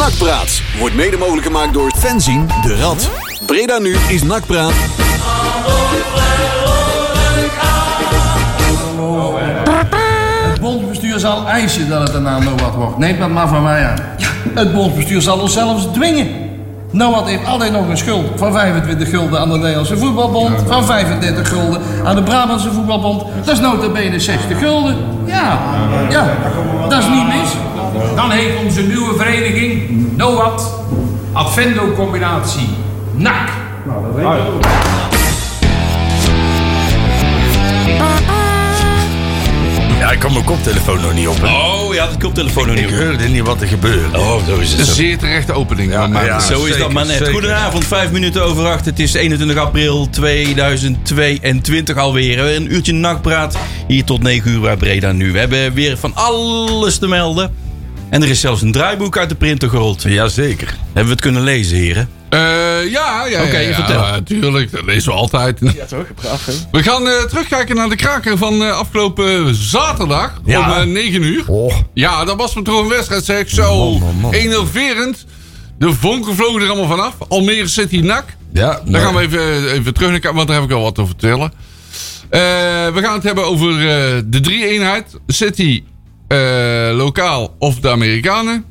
Nakpraat wordt mede mogelijk gemaakt door Fenzin de Rad. Breda nu is Nakpraat. Het bondsbestuur zal eisen dat het een naam Noat wordt. Neemt dat maar van mij aan. Ja, het bondsbestuur zal ons zelfs dwingen. Noat heeft altijd nog een schuld van 25 gulden aan de Nederlandse voetbalbond. Van 35 gulden aan de Brabantse voetbalbond. Dat is nota bene 60 gulden. Ja, ja, dat is niet mis. Dan heeft onze nieuwe vereniging NOAD Advendo combinatie NAC. Ja, ik kan mijn koptelefoon nog niet op. hè. Oh, ja, de koptelefoon nog Ik niet. hoorde niet wat er gebeurde. Oh, zo is het. Een Zo. zeer terechte opening. ja. Zo is zeker, dat maar net. zeker. Goedenavond, vijf minuten over acht. Het is 21 april 2022 alweer. Een uurtje nachtpraat hier tot 9 uur bij Breda nu. We hebben weer van alles te melden. En er is zelfs een draaiboek uit de printer gerold. Jazeker. Hebben we het kunnen lezen, heren? Eh, ja, ja, Oké, ja, ja, vertel. Natuurlijk, dat lezen we altijd. Ja toch, braaf hè? We gaan eh, terugkijken naar de kraker van eh, afgelopen zaterdag Ja. om eh, 9 uur. Oh, Ja, dat was me toch een wedstrijd, zeg. Zo Man, man, man. enerverend. De vonken vlogen er allemaal vanaf. Almere City NAC. ja. Daar gaan we even, even terug naar kijken, want daar heb ik al wat te vertellen. Eh, we gaan het hebben over eh, de drie-eenheid. City, eh, lokaal of de Amerikanen.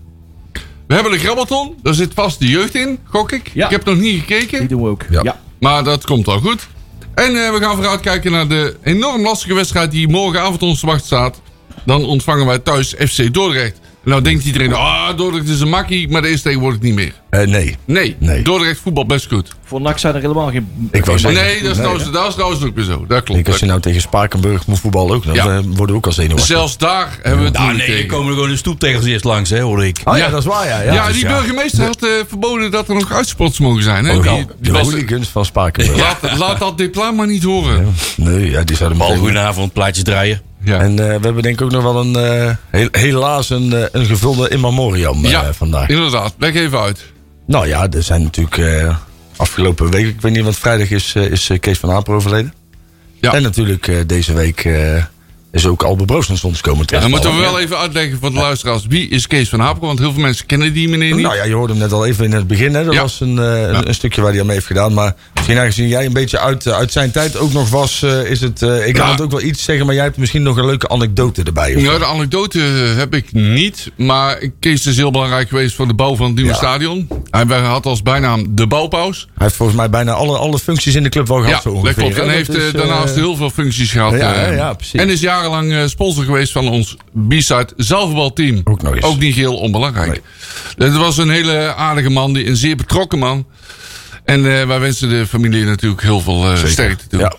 We hebben de grabbelton. Daar zit vast de jeugd in, gok ik. Ja. Ik heb nog niet gekeken. Die doen we ook. Ja. Maar dat komt al goed. En eh, we gaan vooruitkijken naar de enorm lastige wedstrijd die morgenavond ons te wachten staat. Dan ontvangen wij thuis FC Dordrecht. Nou denkt iedereen, ah, Dordrecht is een makkie, maar dat is tegenwoordig niet meer. Eh, nee. Nee, Nee. Dordrecht voetbal best goed. Voor NAC zijn er helemaal geen... Ik wou zeggen. Nee, dat is, trouwens, dat is trouwens ook weer zo. Dat klopt. Ik, als je nou tegen Spakenburg moet voetballen ook, dan Ja. eh, worden we ook al zenuwachtig. Zelfs daar hebben we het Nou nee, tegen. komen er gewoon de stoeptegels eerst langs, hè, hoorde ik. Oh ja, Ja. dat is waar, ja. Ja, Ja, dus die ja. burgemeester had eh, verboden dat er nog uitspots mogen zijn. Hè? Oh, Die- die, die was- hooligans van Spakenburg. laat, laat dat diploma maar niet horen. Nee, ja, die zouden Bal, meteen... goedenavond, plaatjes draaien. Ja. En eh, we hebben denk ik ook nog wel een, eh, heel- helaas een, eh, een gevulde in memoriam ja, vandaag. inderdaad. Leg even uit. Nou ja, er zijn natuurlijk afgelopen week, ik weet niet wat vrijdag is, is Kees van Aper overleden. Ja. En natuurlijk deze week is ook Albe Broosens ons komen Dan terug. moeten we wel even uitleggen voor de luisteraars. Wie is Kees van Hapel? Want heel veel mensen kennen die meneer niet. Nou ja, je hoorde hem net al even in het begin. Hè? Dat Ja. was een, eh, een, een stukje waar hij aan mee heeft gedaan. Maar misschien aangezien jij een beetje uit, eh, uit zijn tijd ook nog was, eh, is het... eh, ik kan Ja. het ook wel iets zeggen, maar jij hebt misschien nog een leuke anekdote erbij. Nou, de anekdote heb ik niet. Maar Kees is heel belangrijk geweest voor de bouw van het nieuwe Ja. stadion. Hij had als bijnaam de bouwpaus. Hij heeft volgens mij bijna alle, alle functies in de club wel gehad. Ja, zo dat ongeveer, klopt. En hij heeft is, daarnaast heel veel functies gehad. ja, ja, ja, precies. En is jarenlang eh, sponsor geweest van ons B-side zaalvoetbalteam. Ook nog eens. Ook niet heel onbelangrijk. Het was een hele aardige man, die- een zeer betrokken man. En eh, wij wensen de familie natuurlijk heel veel Zeker. sterkte toe. Ja.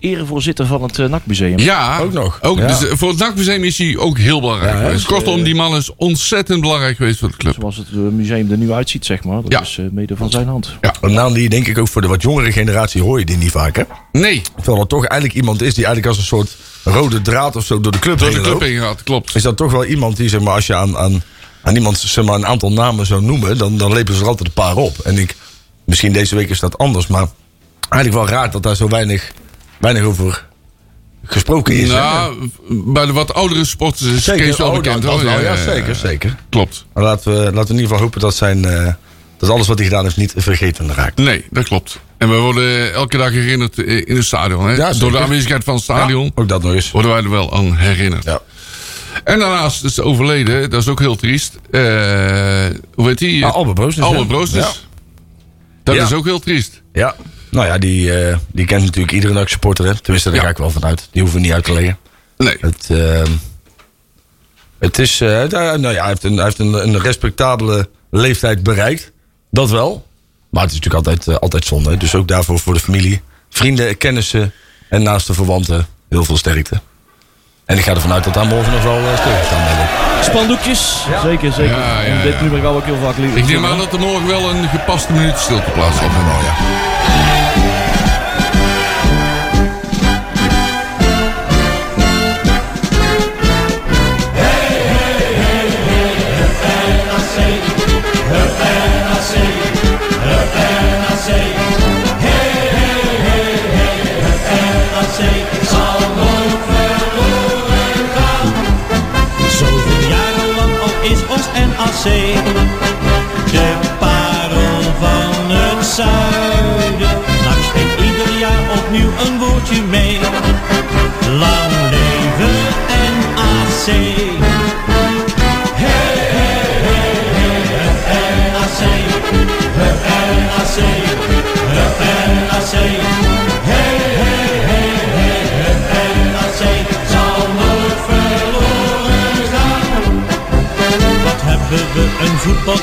Erevoorzitter van het uh, NAC-museum. Ja, Ook nog. Ook, Ja. dus, voor het NAC-museum is hij ook heel belangrijk Ja, geweest. dus, Kortom, die man is ontzettend belangrijk geweest voor de club. Zoals het eh, museum er nu uitziet, zeg maar. Dat Ja. is eh, mede van zijn hand. Een naam die denk ik ook voor de wat jongere generatie hoor je die niet vaak. Hè? Nee, Terwijl het toch eigenlijk iemand is die eigenlijk als een soort rode draad of zo door de club door de heen club loopt. heen gaat, klopt. Is dat toch wel iemand die, zeg maar, als je aan, aan, aan iemand zeg maar, een aantal namen zou noemen, dan, dan lepen ze er altijd een paar op. En ik, misschien deze week is dat anders, maar eigenlijk wel raar dat daar zo weinig, weinig over gesproken is. hè? Nou, bij de wat oudere sporters is Kees wel oh, bekend. dat- wel, ja, zeker, zeker. Klopt. Maar laten we, laten we in ieder geval hopen dat, zijn, eh, dat alles wat hij gedaan heeft niet vergeten raakt. Nee, dat klopt. En we worden elke dag herinnerd eh, in het stadion. Hè? Ja, zeker. Door de aanwezigheid van het stadion Ja, ook dat nog eens. worden wij er wel aan herinnerd. Ja. En daarnaast is overleden, dat is ook heel triest. Eh, hoe heet die? Ah, Albert Broosens, Albert. Ja. Dat is ook heel triest. Ja, nou ja, die, eh, die kent natuurlijk iedere NAC supporter. Hè? Tenminste, daar Ja. ga ik wel van uit. Die hoeven we niet uit te leggen. Nee. Het, ehm, het is, eh, daar- nou ja, hij heeft, een, hij heeft een, een respectabele leeftijd bereikt. Dat wel. Maar het is natuurlijk altijd, eh, altijd zonde. Dus ook daarvoor voor de familie, vrienden, kennissen en naast de verwanten heel veel sterkte. En ik ga ervan uit dat daar morgen nog wel uh, stilgestaan bij Spandoekjes. Zeker, zeker. Ja, ja, dit nummer gaan we ook heel vaak leren. Ik neem aan dat er morgen wel een gepaste minuut stilte plaatsvindt. Nou ja. De parel van het zuiden. NAC speelt ieder jaar opnieuw een woordje mee. Lang leven NAC. Hey,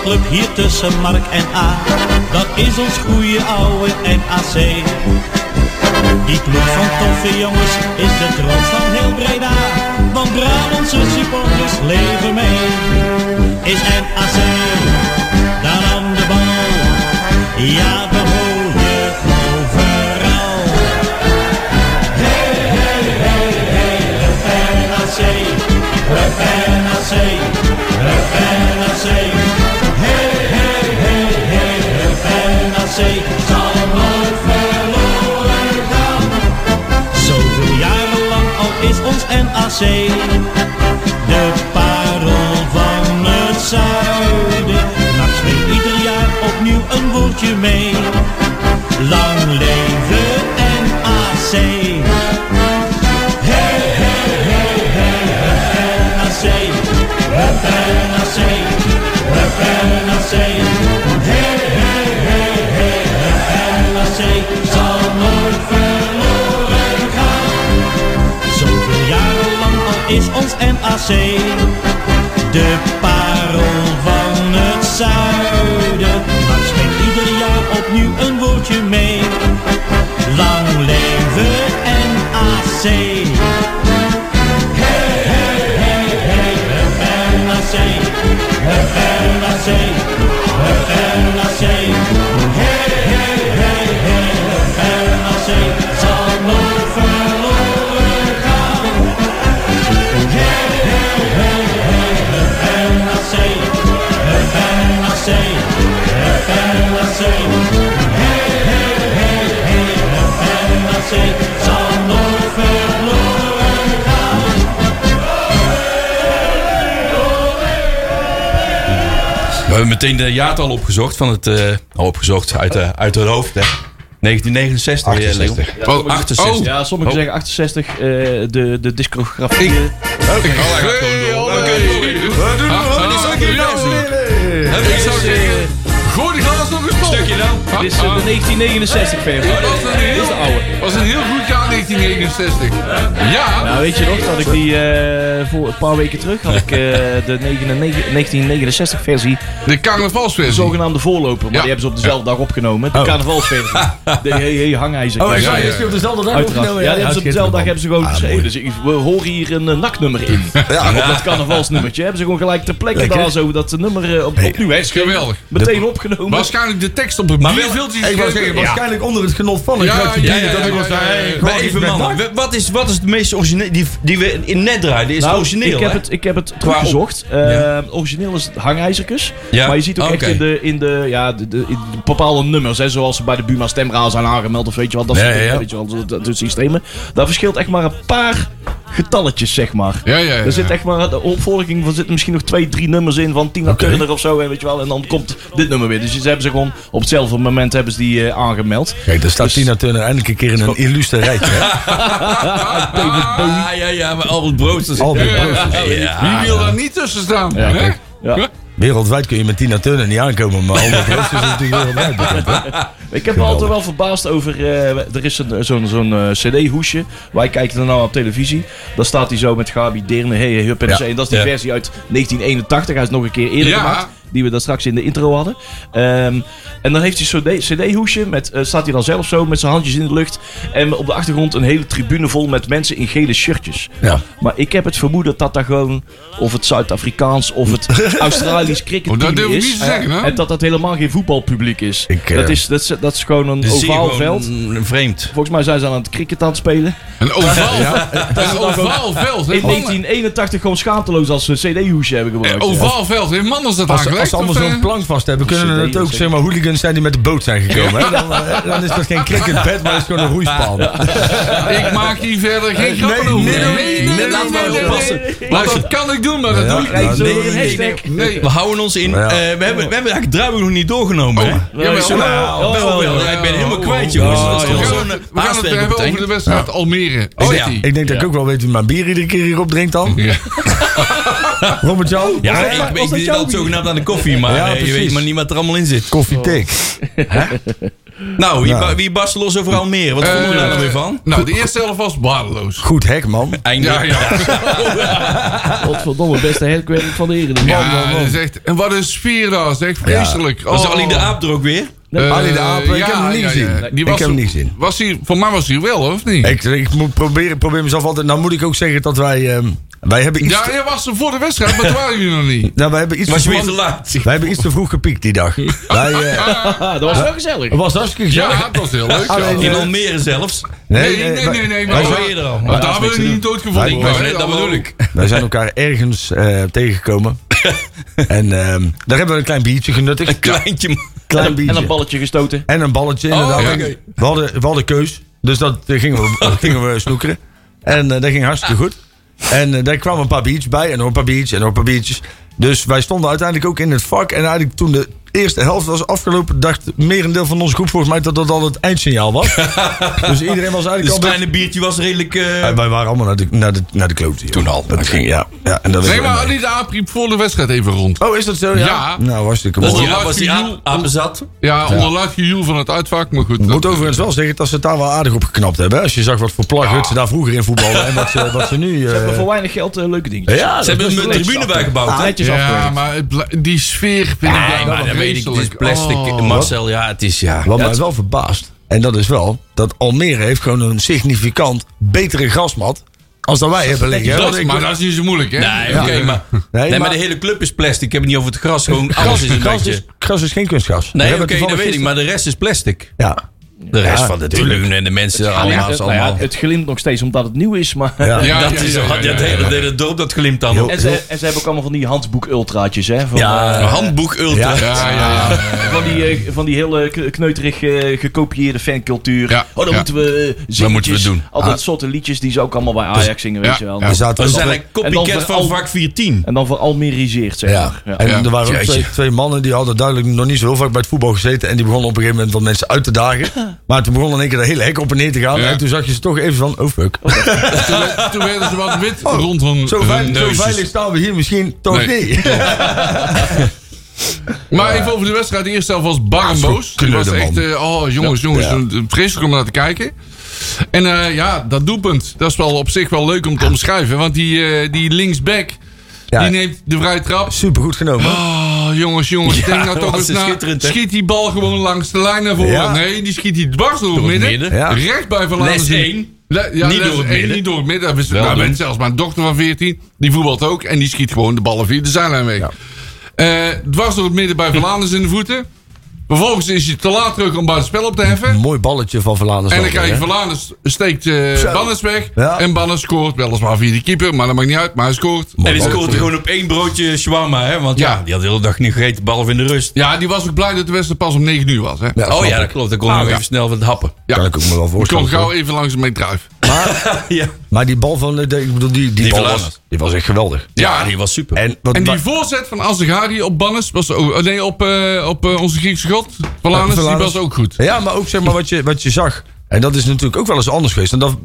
voetbalclub hier tussen Mark en A. Dat is ons goede oude NAC. Die ploeg van toffe jongens is de trots van heel Breda. Want Brabantse supporters leven mee. Is NAC dan aan de bal? Ja, De parel van het zuiden. NAC speelt ieder jaar opnieuw een woordje mee. Lang leven ons NAC de meteen de jaartal opgezocht van het... eh, opgezocht uit, de uit het hoofd, hè. 1969, eh, Leon. 68. Oh, 68. oh. Ja, sommigen Oh. zeggen 68, eh, de, de discografie. Eh, een versie. Ik zou zeggen, gooi die glas nog eens vol. Stukje dan. dit is eh, de 1969 versie. Het was een Dit is de oude. heel, was een heel goed jaar 1969. Ja, Nou, weet je nog dat ik die eh, voor een paar weken terug had ik eh, de 1969 versie, de de carnavalsversie. zogenaamde voorloper, maar Ja. die hebben ze op dezelfde dag opgenomen. De Oh. carnavalsversie. De hey, hey, hangijzer. Oh, ja, ja, ja. ja. op dezelfde dag Uiteraard. opgenomen, Ja, die hebben ze op dezelfde dag hebben ze gewoon Ah, geschreven. Dus ik- we horen hier een uh, naknummer in. Ja, Op dat carnavalsnummertje hebben ze gewoon gelijk ter plekke daar zo dat nummer eh, op, Hey. opnieuw herschreven. Geweldig. Meteen opgenomen. Waarschijnlijk de tekst op het wou zeggen, geschreven. waarschijnlijk onder het genot van Ja, ja, dat ik was daar, even wat is, wat is het meest origineel die, die we in net draaiden? Is het origineel, Nou, ik heb hè? het, ik heb het teruggezocht. Eh, Origineel is het hangijzertjes. Ja. Maar je ziet ook echt in, de, in, de, ja, de, de, in de bepaalde nummers. Hè, zoals ze bij de Buma Stemraal zijn aangemeld. Of weet je wat. Dat soort ja. Weet je wel, dat, dat soort systemen. Daar verschilt echt maar een paar getalletjes, zeg maar. Ja, ja, ja. Er zit echt maar, de opvolging, er zitten misschien nog twee, drie nummers in van Tina. Turner of zo. En, weet je wel, en dan komt dit nummer weer. Dus ze hebben ze gewoon op hetzelfde moment hebben ze die eh, aangemeld. Kijk, daar staat Dus- Tina Turner eindelijk een keer in een illustre rijtje. hè? Ah, ja, ja, maar Albert Broosters. Albert Ja, Broosters. ja. Wie wil daar niet tussen staan? Ja, hè? kijk. Ja. Wereldwijd kun je met Tina Turner niet aankomen, maar Albert Broosters is natuurlijk wereldwijd bekend. hè? Ik heb me altijd wel verbaasd over. eh, er is een- zo'n zo'n eh, CD-hoesje. Wij kijken er nou op televisie. Dan staat hij zo met Gabi Deerne. Hey, hup en Ja. En dat is die Ja. versie uit 1981. Hij is nog een keer eerder Ja. gemaakt. Die we daar straks in de intro hadden. Ehm, en dan heeft hij zo'n CD-hoesje. Met, eh, staat hij dan zelf zo met zijn handjes in de lucht. En op de achtergrond een hele tribune vol met mensen in gele shirtjes. Ja. Maar ik heb het vermoeden dat dat gewoon. Of het Zuid-Afrikaans of het Australisch Oh, cricketteam dat ik is. zeggen, hè? En dat dat helemaal geen voetbalpubliek is. Ik, eh, dat, is dat, is dat is gewoon een ovaal veld. een Vreemd. Volgens mij zijn ze aan het cricket aan het spelen. Een ovaal, een ovaal veld. In mannen? 1981 gewoon schaamteloos als CD-hoesje hebben gebruikt. Een ovaal veld. Heeft mannen dat Als, ze allemaal zo'n eh? plank vast hebben, kunnen het ook zeg maar, hooligans zijn die met de boot zijn gekomen. Hè? Dan, eh, dan is dat geen cricketbed, maar is gewoon een roeispaan. Ik maak hier verder geen Nee, grappen over. nee, Nee, nee, nee, nee, laten nee, we nee, oppassen. nee. Want dat kan ik doen, maar dat Ja, doe ik ja, niet. Zo nee. We houden ons in. Ja. Eh, we, hebben, we hebben eigenlijk het draaiboek nog niet doorgenomen. Oh, wel, wel. ja. Ik ben helemaal kwijt, jongens. We gaan het, eh, hebben over de wedstrijd Almere. Oh. Ik denk dat ik ook wel weet wie mijn bier iedere keer hierop drinkt dan. Ja. Robert Jan? Ja, Was ik, ik, was dat zit jouw altijd zogenaamd aan de koffie, maar Ja, eh, je weet maar niet wat er allemaal in zit. Koffie tik. Nou, wie, Nou. wie barst los over Almere? Wat vonden we daar nou weer van? Nou, de eerste helft was waardeloos. Goed hek, man. Eindelijk. Ja, ja. Godverdomme, beste headquarter van de Eredivisie. Ja, dat is echt, en wat een sfeer daar, zeg. Vreselijk. Was Oh. Ali de Aap er ook weer? Eh, Ali de Aap, ik heb hem niet gezien. Die Ik was, heb hem niet gezien. Was hij, voor mij was hij wel, of niet? Ik, ik moet proberen, probeer mezelf altijd. Nou moet ik ook zeggen dat wij. ehm, wij hebben iets. Ja, te- hij was er voor de wedstrijd, maar toen waren jullie nog niet. nou, wij hebben iets Was je te te vroeg- laat? Wij hebben iets te vroeg gepiekt die dag. wij, eh, Ah, dat was wel gezellig. het was hartstikke Ja, gezellig. het was heel leuk. Alleen, ja. In eh, Almere zelfs. Nee, nee, nee, nee. nee, Wij maar- zijn eerder al. Maar daar hebben we niet doodgevonden. Dat bedoel ik. Wij zijn elkaar ergens eh, tegengekomen. en ehm, daar hebben we een klein biertje genuttigd. Een kleintje. klein En een, biertje. en een balletje gestoten. En een balletje, inderdaad. ja, En oké. we, hadden, we hadden keus. Dus dat gingen we, dat gingen we snoekeren. En dat ging hartstikke goed. En eh, daar kwamen een paar biertjes bij. En een paar biertjes en een paar biertjes. Dus wij stonden uiteindelijk ook in het vak. En eigenlijk toen de eerste helft was afgelopen... dacht merendeel van onze groep volgens mij dat dat al het eindsignaal was. dus iedereen was Dus eigenlijk het al... kleine biertje was redelijk... eh, Eh, wij waren allemaal naar de, naar de, naar de klote. Toen al. Dat ging, ja. ja en dat Nee, is maar Ali de Aap riep voor de wedstrijd even rond. Oh, is dat zo? Ja. Ja. Nou, hartstikke was die, Onder was die aap, apen zat? Ja, onder luid gejoel van het uitvak, maar goed. Ik moet overigens wel zeggen dat ze het daar wel aardig op geknapt hebben. hè. Als je zag wat voor plaghut ze daar vroeger in voetballen. En wat ze, wat ze nu... Ze eh, hebben voor weinig geld eh, leuke dingetjes. ja, Ze hebben een tribune bijgebouwd. Ja, maar het die sfeer vind ik Weet ik. Het is plastic. Oh. Marcel, ja, het is ja. Wat Ja, mij wel verbaast, en dat is wel, dat Almere heeft gewoon een significant betere grasmat als dat wij hebben liggen. Dat maar dat is niet zo moeilijk, hè? Nee, maar, nee, maar, maar- de hele club is plastic. Ik heb het niet over het gras. Gewoon alles is een gras, beetje... is, gras is geen kunstgras. Daar Nee, hebben oké, we dat weet ik. Maar de rest is plastic. Ja. De rest Ja, van de tuurlijk. tribune en de mensen Ah, allemaal. nou ja, het glimt nog steeds omdat het nieuw is, maar... Ja. Ja, dat ja, is ja, al- ja, ja, ja, het hele- het dorp dat glimt dan. En ze, en ze hebben ook allemaal van die handboek ultraatjes, hè? Van, Ja, eh, handboek ultra. Ja. Ja, ja, ja. van, die, eh, van die hele kneuterig eh, gekopieerde fancultuur. Ja, oh, dan ja. moeten we zingetjes. moeten we doen. Altijd Ah. soorten liedjes die ze ook allemaal bij Ajax zingen, weet ja, je wel. ja. Zaten We zijn een copycat van al- vak 410. En dan veralmeriseerd, zeg maar. Ja. En er waren twee, twee mannen die hadden duidelijk nog niet zo heel vaak bij het voetbal gezeten. En die begonnen op een gegeven moment wat mensen uit te dagen. Maar toen begon in één keer de hele hek op en neer te gaan. Ja. En toen zag je ze toch even van, oh fuck. Toen, werd- toen werden ze wat wit rond hun, Zo veilig, zo veilig staan we hier misschien toch Nee. niet. Maar even over de wedstrijd. De eerste helft was bar en Zo'n boos. Die was echt, eh, oh jongens, jongens, Ja. vreselijk om naar te kijken. En eh, ja, dat doelpunt, dat is wel op zich wel leuk om te omschrijven. Want die, eh, die linksback, Ja. die neemt de vrije trap. Super goed genomen. Oh, jongens, jongens, Ja, denk nou toch dat eens na. Schiet die bal gewoon langs de lijn naar voren. Ja. Nee, die schiet die dwars door, het het midden. midden. Ja. Recht bij Verlanen. Les zien. 1. Le- ja, Niet door het één, midden. Niet door het midden. Nou, zelfs mijn dochter van 14, die voetbalt ook. En die schiet gewoon de ballen via de zijlijn weg. Ja. Eh, dwars door het midden bij Verlanens in de voeten. Vervolgens is hij te laat terug om buiten spel op te heffen. Een mooi balletje van Verlanen. En dan krijg je Verlanens steekt Zo. Bannes weg. Ja. En Bannes scoort. Weliswaar via de keeper, maar dat maakt niet uit. Maar hij scoort. En die balletje. scoorde gewoon op één broodje shawarma, hè? Want ja, Ja. die had de hele dag niet gegeten, behalve in de rust. Ja, die was ook blij dat de wedstrijd pas om 9 uur was. Hè? Ja, oh ja, ik. dat klopt. Dan kon ik nog ja. even snel wat happen. Ja. Kan ik ook me wel Ik voorstellen. kom gauw hoor. even langs mijn druif. ja. Maar die bal van, de, ik bedoel, die, die, Die bal was, die was echt geweldig. ja, die was super. En, wat, En die voorzet van Azegari op Bannes was ook, nee, op, eh, op eh, onze Griekse god, Verlanens, die was ook goed. Ja, maar ook zeg maar wat je, wat je zag. En dat is natuurlijk ook wel eens anders geweest. En dat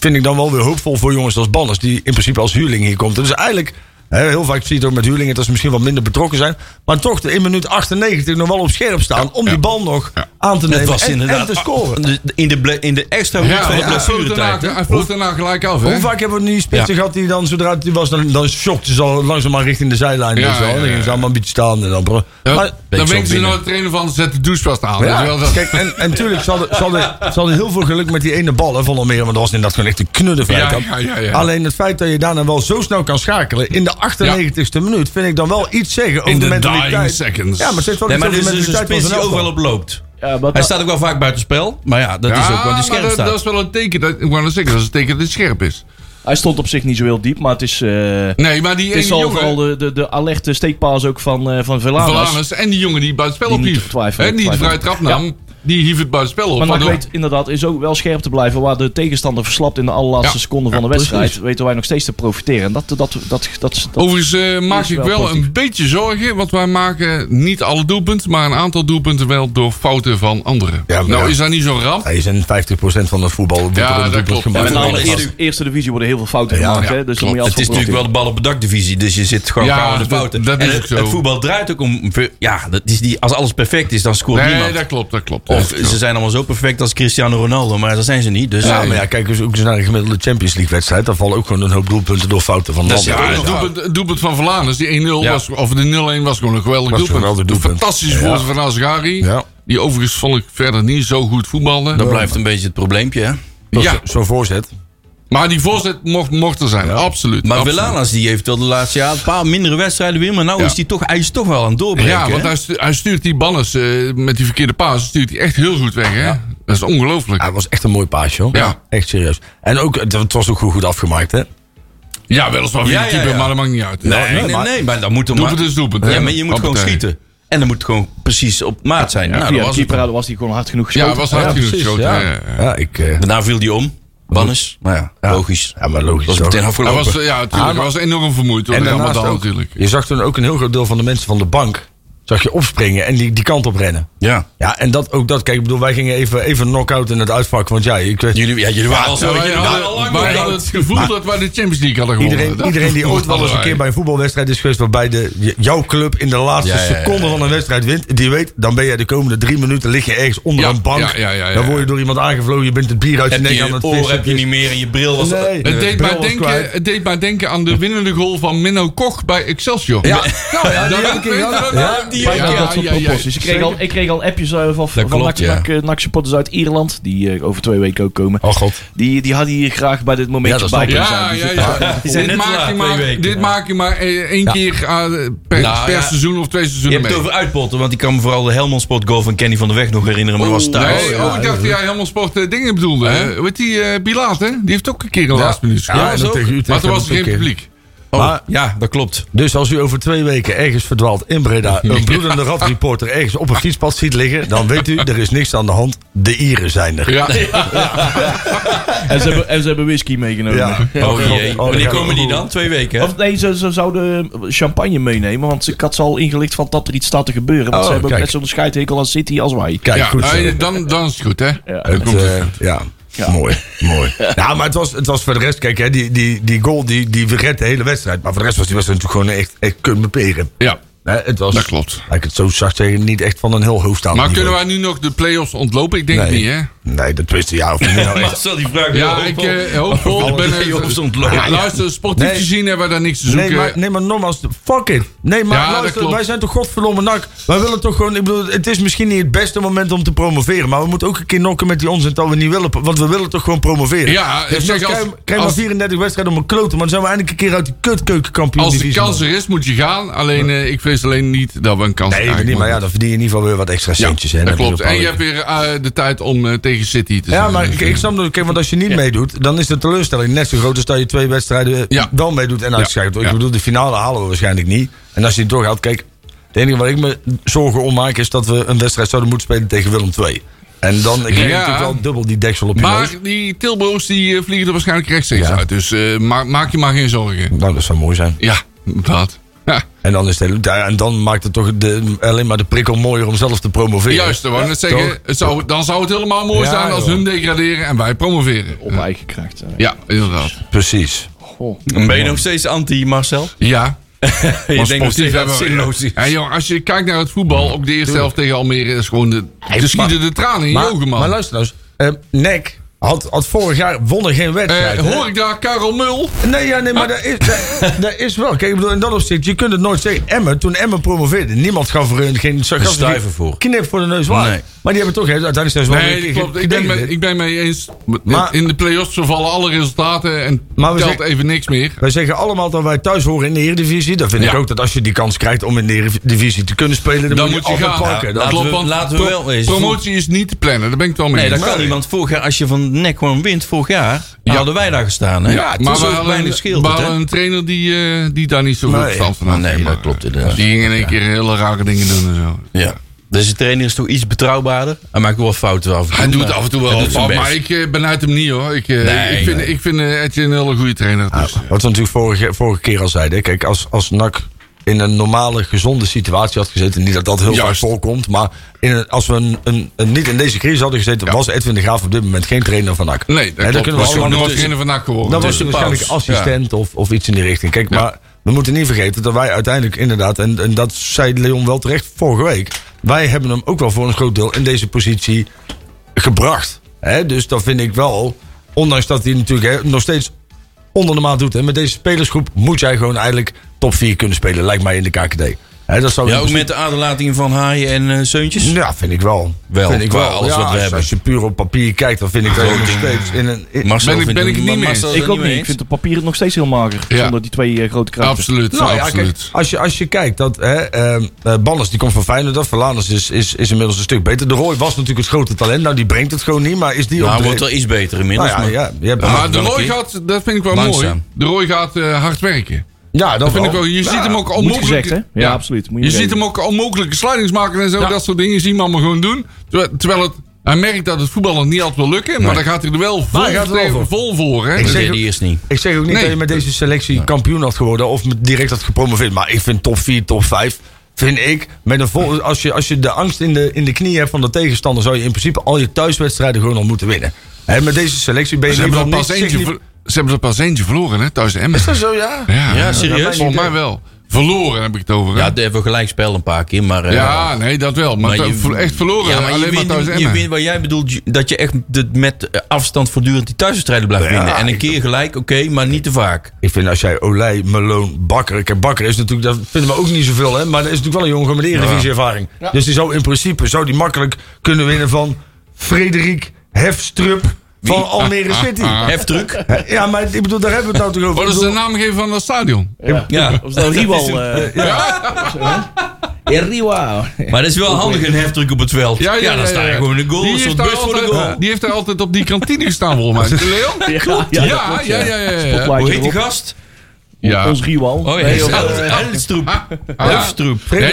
vind ik dan wel weer hoopvol voor jongens als Banners. Die in principe als huurling hier komt. Dus eigenlijk, heel vaak zie je het ook met huurlingen dat ze misschien wat minder betrokken zijn. Maar toch in minuut 98 nog wel op scherp staan. om die bal nog aan te Het nemen was en, inderdaad en te scoren. de- in, de in de extra minuut Ja, van de blessuretijd. hij floot daarna gelijk af. Hè? Hoe vaak hebben we die spitsen Ja. gehad die dan zodra het die was, dan, dan shokte ze al langzaamaan richting de zijlijn. Ja, Dan gingen ze allemaal een beetje staan. En dan, maar, dan wenken ze nou de trainer van, zet de douchevast aan. Dat- kijk, en, en tuurlijk, ze hadden, ze, hadden, ze hadden heel veel geluk met die ene bal hè, van Almere. Want dat was inderdaad gewoon echt een knudde vrije Ja, trap. ja, ja, ja. Alleen het feit dat je daarna wel zo snel kan schakelen in de 98ste minuut... vind ik dan wel iets zeggen over In de mentaliteit. seconds. Ja, maar het zegt wel Nee, iets maar over de is dus een mentaliteit die overal elftal. op loopt. Ja, Hij staat ook wel vaak buiten spel. Maar ja, dat is ook wat die scherp dat, staat. dat is wel een teken, dat, ik wou zeggen, dat is een teken dat het scherp is. Hij stond op zich niet zo heel diep, maar het is... eh, Nee, maar die het is al jongen, vooral de, de, de alerte steekpaas ook van, eh van. Verlanens en die jongen die buiten spel twijfelen- En die de vrije trap nam. Die hief het buitenspel op. Maar NAC weet inderdaad is ook wel scherp te blijven. Waar de tegenstander verslapt in de allerlaatste Ja. seconde van Ja, de wedstrijd. precies. Weten wij nog steeds te profiteren. En dat, dat, dat, dat, dat, Overigens eh, maak ik wel een beetje zorgen, want wij maken niet alle doelpunten, maar een aantal doelpunten wel door fouten van anderen. Ja, nou ja. is dat niet zo'n ramp. Hij is in 50% van het voetbal. wordt Ja, er een dat klopt. Met in de eerste, eerste divisie worden heel veel fouten Ja, gemaakt. ja, hè? Dus dan klopt. moet je Het is natuurlijk wel de bal op bedakdivisie, dus je zit gewoon Ja, gauw aan de dat- fouten. dat en is het, ook zo. het voetbal draait ook om... Ja, dat is die, als alles perfect is, dan scoort Nee, niemand. dat klopt, dat klopt. Of ze zijn allemaal zo perfect als Cristiano Ronaldo, maar dat zijn ze niet. Dus Ja, maar ja, kijk eens ook eens naar een gemiddelde Champions League wedstrijd. Daar vallen ook gewoon een hoop doelpunten door fouten van Dat is- landen. Ja, het doelpunt, het doelpunt van Verlaners, die 1-0 Ja. was, of de 0-1 was gewoon een geweldig Was een doelpunt. geweldig doelpunt. Fantastische Ja. voorzet van Azgari. Ja. Die overigens vond ik verder niet zo goed voetballen. dat blijft een beetje het probleempje. Hè? Ja, Zo'n voorzet. Maar die voorzet mocht, mocht er zijn, absoluut. Maar. Velanas die heeft wel de laatste jaar een paar mindere wedstrijden weer. Maar nou Ja. is hij toch, hij is toch wel aan het doorbreken. Ja, want hij, stu- hij stuurt die banners eh, met die verkeerde paas stuurt hij echt heel goed weg. Hè? Dat is ongelooflijk. Ja, het was echt een mooi paasje hoor. Ja. Echt serieus. En ook, het, het was ook goed, goed afgemaakt hè. Ja, weliswaar via Ja, ja, keeper, ja. maar dat maakt niet uit. Nee, nee, maar- nee, maar dan moet er maar... Doelpunt is doelpunt. hè? Ja, maar je moet gewoon schieten. En dan moet het gewoon precies op maat zijn. nou, dat de was het. keeper was hij gewoon hard genoeg Ja, geschoten. het was hard genoeg geschoten. ja. ja, ja, ja. Ja, ik... eh, Daarna viel hij om. Bannes. Nou ja, Ja. logisch. ja, maar logisch. Dat was meteen Hij afgelopen. was, eh, ja, natuurlijk, hij was enorm vermoeid door En daarnaast ook, natuurlijk. je zag toen ook een heel groot deel van de mensen van de bank... zag je opspringen en die, die kant op rennen. ja. Ja, en dat, ook dat, kijk, ik bedoel, wij gingen even, even knock-out in het uitvak. Want ja, ik weet, Jullie, ja, jullie waren al zo. Ja, wij al hadden, het gevoel dat wij de Champions League hadden gewonnen. iedereen, Dat iedereen die ooit wel eens een keer bij een voetbalwedstrijd is geweest... waarbij de, jouw club in de laatste Ja, ja, ja, seconde ja. van een wedstrijd wint... die weet, dan ben je de komende drie minuten... lig je ergens onder Ja, een bank. ja, ja, ja, ja. Dan word je door iemand aangevlogen. Je bent het bier uit je nek je aan het vissen. heb je niet meer en je bril was... Nee. Het De deed, mij denken, het deed mij denken aan de winnende goal van Minno Koch bij Excelsior. Ja, nou ja, Ja? Die- Ja, Ja, ja, dat soort ja, ja. proporties. Ik kreeg, al, ik kreeg al appjes eh, van, van klopt, NAC, ja. NAC, eh, NAC supporters uit Ierland. Die eh, over twee weken ook komen. Oh god. Die, die hadden hier graag bij dit momentje Ja, dat bij kunnen Ja, zijn. ja, ja. zijn Dit maak je maar, twee weken. dit maak je maar eh, één Ja. keer ah, per, Nou, per ja. seizoen of twee Je seizoenen hebt mee. het over uitpotten, want ik kan me vooral de Helmond Sport goal van Kenny van der Weg nog herinneren. Maar dat was thuis. Nee, oh, ik dacht dat jij helemaal sport eh, dingen bedoelde. hè? Weet die eh Bilaat, hè? Die heeft ook een keer een laatste minuut Ja, gescoord. Maar toen was er geen publiek. Oh, Maar- ja, dat klopt. Dus als u over twee weken ergens verdwaalt in Breda... een bloedende radreporter ergens op een fietspad ziet liggen... dan weet u, er is niks aan de hand. De Ieren zijn er. Ja. En ze, hebben, en ze hebben whisky meegenomen. Ja. Oh jee. Oh, Wanneer komen die dan? Twee weken, hè? Of nee, ze, ze zouden champagne meenemen. Want ik had ze al ingelicht van dat er iets staat te gebeuren. Want Oh, ze hebben ook kijk. net zo'n scheidhekel als City als wij. Kijk, Ja, goed zo. nou, dan, dan is het goed, hè? Ja. Dan Het, komt het eh, goed. ja. Ja. mooi, mooi. Nou, maar het was, het was voor de rest, kijk, hè, die, die, die goal die, die redt de hele wedstrijd. Maar voor de rest was die wedstrijd natuurlijk gewoon echt, echt kunnen beperen. Ja. Hè, het was, Dat klopt. Laat ik het zo zacht zeggen, niet echt van een heel hoogstaand Maar kunnen wij nu nog de play-offs ontlopen? Ik denk het Nee. niet, hè? Nee, dat wist je ja of niet. Nou, echt. Die vraag Ja, ik eh, hoopvol. Ik ben Nee, is ontlopen. Ja, luister, sportief Nee. gezien hebben we daar niks te zoeken. Nee, maar, nee, maar nogmaals, fuck it. Nee, maar Ja, luister, wij zijn toch godverdomme nak. Wij willen toch gewoon, ik bedoel, het is misschien niet het beste moment om te promoveren. Maar we moeten ook een keer nokken met die onzin dat we niet willen. Want we willen toch gewoon promoveren. Ja, ik dus zeg, als- krijg maar als- 34 wedstrijden om een kloten. Maar dan zijn we eindelijk een keer uit die kutkeukenkampioen Als de kans er is, moet je gaan. Alleen, eh, ik vrees alleen niet dat we een kans Nee, krijgen. niet, maar ja, dan verdien je in ieder geval weer wat extra Ja, centjes. hè. dat Dan klopt. En je hebt weer eh, de tijd om eh, tegen City te zijn. Ja, maar Dus, ik, eh, ik snap dat. Kijk, want als je niet meedoet, dan is de teleurstelling net zo groot als dat je twee wedstrijden Ja. wel meedoet en uitscheidt. Ik Ja. bedoel, de finale halen we waarschijnlijk niet. En als je het doorgaat, kijk, het enige waar ik me zorgen om maak is dat we een wedstrijd zouden moeten spelen tegen Willem II. En dan krijg je Ja. natuurlijk wel dubbel die deksel op je Maar neus. die Tilburgers die vliegen er waarschijnlijk rechtstreeks Ja. uit. Dus eh, ma- maak je maar geen zorgen. Nou, dat zou mooi zijn. Ja, inderdaad. En dan, is het, en dan maakt het toch de, alleen maar de prikkel mooier om zelf te promoveren. juist, dat wou ik net zeggen. Het zou, dan zou het helemaal mooi Ja, zijn als joh. hun degraderen en wij promoveren. Op eigen kracht. Ja, inderdaad. Precies. Goh. Ben je nog steeds anti, Marcel? Ja. Je Maar denkt sportief steeds dat het hebben zinloos we... is. Ja, joh, als je kijkt naar het voetbal, ook de eerste helft tegen Almere, is gewoon de, de schieten de tranen in je Maar, ogen, man. maar luister nou eens. eh, NEC had, had vorig jaar won er geen wedstrijd. Eh, hè? hoor ik daar Karel Mul? Nee, ja, nee, maar dat is, dat, dat is wel. Kijk, ik bedoel, in dat opzicht, je kunt het nooit zeggen. Emmen, toen Emmen promoveerde, niemand gaf er een, geen gaf er geen voor. Knip voor de neus waar. Nee. Maar die hebben toch, hè, uiteindelijk zijn ze wel Nee, dat klopt. Ik ben, mee, ik ben mee eens. Maar- in de play-offs vervallen alle resultaten en Maar telt zeggen- even niks meer. Wij zeggen allemaal dat wij thuis horen in de Eredivisie. Dan vind ik ook dat als je die kans krijgt om in de Eredivisie te kunnen spelen, dan, Dan moet je, gaan. pakken. Ja, Dat- laten klopt, we- want laten we wel wezen. Promotie is niet te plannen, daar ben ik het wel mee Nee, dat eens. kan niet. Want vorig jaar, als je van nek gewoon wint, vorig jaar, hadden wij daar gestaan. Hè? Ja, het maar is we zo hadden, weinig scheelt we hadden een trainer die, eh, die daar niet Nee. verstand van had. Nee, dat klopt inderdaad. Die ging in één keer hele rare dingen doen en zo. Ja. Deze trainer is toch iets betrouwbaarder. Hij maakt wel fouten af en toe. Hij doet af en toe wel wat, maar ik eh, ben uit hem niet hoor. Ik, eh, Nee, ik vind, nee. ik vind eh, Etienne een hele goede trainer. Dus. Wat we natuurlijk vorige, vorige keer al zeiden. Kijk, als, als NAC in een normale, gezonde situatie had gezeten. Niet dat dat heel Juist. vaak voorkomt. Maar in een, als we een, een, een- niet in deze crisis hadden gezeten. was Edwin de Graaf op dit moment geen trainer van NAC. Nee, dat Hè, klopt. kunnen we was allemaal tussen- trainer van NAC geworden. Dan was hij waarschijnlijk pauze. assistent of, of iets in die richting. Kijk, maar we moeten niet vergeten dat wij uiteindelijk inderdaad, en, en dat zei Leon wel terecht vorige week. Wij hebben hem ook wel voor een groot deel in deze positie gebracht. Dus dat vind ik wel, ondanks dat hij natuurlijk nog steeds onder de maat doet. Hè, met deze spelersgroep moet jij gewoon eigenlijk top 4 kunnen spelen, lijkt mij in de KKD. Dat zou Ja, ook met de aderlating van Haaien en eh Seuntjes. Ja, vind ik wel. Wel, vind ik wel. alles Ja, wat we als, hebben. als je puur op papier kijkt, dan vind ik dat nog steeds in een... in- Marcel Ben ik- ben ik niet mee Ik ook niet. Ik vind het papier nog steeds heel mager. Ja. Zonder die twee eh, grote krachten. Absoluut, Nou ja, absoluut. kijk, als je, als je kijkt dat hè, ehm, eh, Banners die komt van Feyenoord af, Verlaners is, is, is inmiddels een stuk beter. De Roy was natuurlijk het grote talent, nou die brengt het gewoon niet, maar is die Nou, wordt wel iets beter nou inmiddels. ja, maar- ja, je hebt maar de Roy gaat, dat vind ik wel mooi. De Roy gaat eh, hard werken. Ja, dat Dat vind ik wel. Je Ja. ziet hem ook Moet onmogelijk. gezegd, hè? Ja, absoluut. Moet je je ziet hem ook onmogelijke slidings maken en zo. Ja. Dat soort dingen zien we allemaal gewoon doen. Terwijl, het, hij merkt dat het voetballen niet altijd wil lukken. Maar dan gaat hij er wel vol, hij gaat er wel voor. vol voor. Hè? Ik Dat zeg ook- eerst niet. Ik zeg ook niet Nee. dat je met deze selectie kampioen had geworden of direct had gepromoveerd, maar ik vind top 4, top 5. Vind ik, met een vol, als, je, als je de angst in de, in de knie hebt van de tegenstander, zou je in principe al je thuiswedstrijden gewoon al moeten winnen. En met deze selectie ben je Ze in hebben, ieder er geval pas niet- eentje, ze hebben er pas eentje verloren hè, thuis in Emmen. Is dat zo, ja? Ja, Ja, serieus? Volgens mij wel. Verloren heb ik het over. hè? Ja, we hebben gelijk spel een paar keer, maar... eh, Ja, nee, dat wel. Maar, maar je- echt verloren. Ja, maar je alleen maar thuis je Emmen. wint wat jij bedoelt, je- dat je echt de, met eh, afstand voortdurend die thuiswedstrijden blijft Ja, winnen. En een keer gelijk, oké, maar niet te vaak. Ik vind als jij Olij, Meloon, Bakker. Kijk, Bakker is natuurlijk, dat vinden we ook niet zoveel, hè. Maar dat is natuurlijk wel een jongen met Eredivisie-ervaring. Dus die zou in principe zou die makkelijk kunnen winnen van Frederik Hefstrup van Almere City. Heftruck. Ja, maar ik bedoel, daar hebben we het nou toch over. Wat is de naamgever van dat stadion? Ja, Of is dat Riewal? eh, Ja, Riewal. maar dat is wel handig een heftruck op het veld. Ja, dan sta je gewoon in de goal, Die een heeft bus voor de altijd- goal. Die heeft daar altijd op die kantine gestaan, volgens mij. Leon? Klopt. Ja, ja, ja. ja, ja, ja. Hoe heet die gast? Ja. Ons Riewal. Oh ja, Nee. Ah, Helstroep. Ja,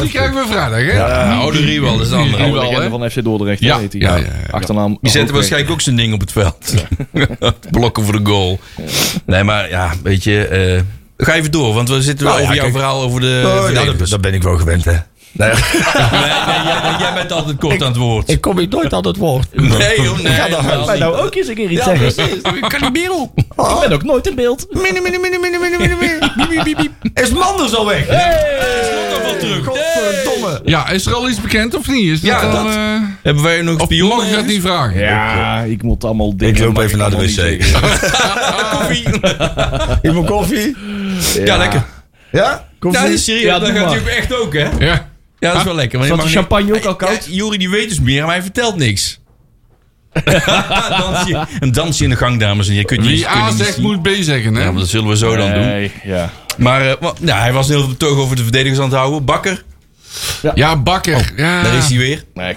die krijgen we vrijdag, hè? Ja, oude Riewal, dat is de andere. Riewal, oude legende hè? van FC Dordrecht. Ja, heet hij. ja, ja, ja. Achternaam. Die zetten waarschijnlijk ook zijn ding op het veld. Blokken voor de goal. Nee, maar ja, weet je... eh, ga even door, want we zitten Nou wel ja, over jouw kijk. verhaal over de Oh, dat ben ik wel gewend, hè. Nee, Nee, nee, jij, jij bent altijd kort aan het woord. ik kom hier nooit aan het woord. Nee, joh, nee. Ga dan. niet. nou ook eens een keer iets Ja, zeggen. precies. Ik kan niet meer op. Ik ben ook nooit in beeld. Mini, mini, mini, mini, mini, mini, mini. Is Manders al weg? terug. Godverdomme. Ja, is er al iets bekend of niet? Is Ja, al, dat. eh, Hebben wij nog of spionnen? mag ik dat niet vragen? Ja, ik moet allemaal dingen. Ik loop even naar de wc. allemaal niet zeggen. Koffie. Koffie? Ja, lekker. Ja? Koffie? Ja, dat is serieus. Ja, dat gaat natuurlijk echt ook, hè? Ja. Ja, dat is wel lekker. want Zat de champagne niet- ook al koud? Ja, die weet dus meer, maar hij vertelt niks. dansje, een dansje in de gang, dames en heren. Kun je, Wie A niet zegt, zien. moet B zeggen, hè? Ja, maar dat zullen we zo dan doen. Nee, ja. Maar eh, ja, hij was heel veel betoog over de verdedigers aan het houden. Bakker, Ja, Bakker. Ja. daar is hij weer. Nee.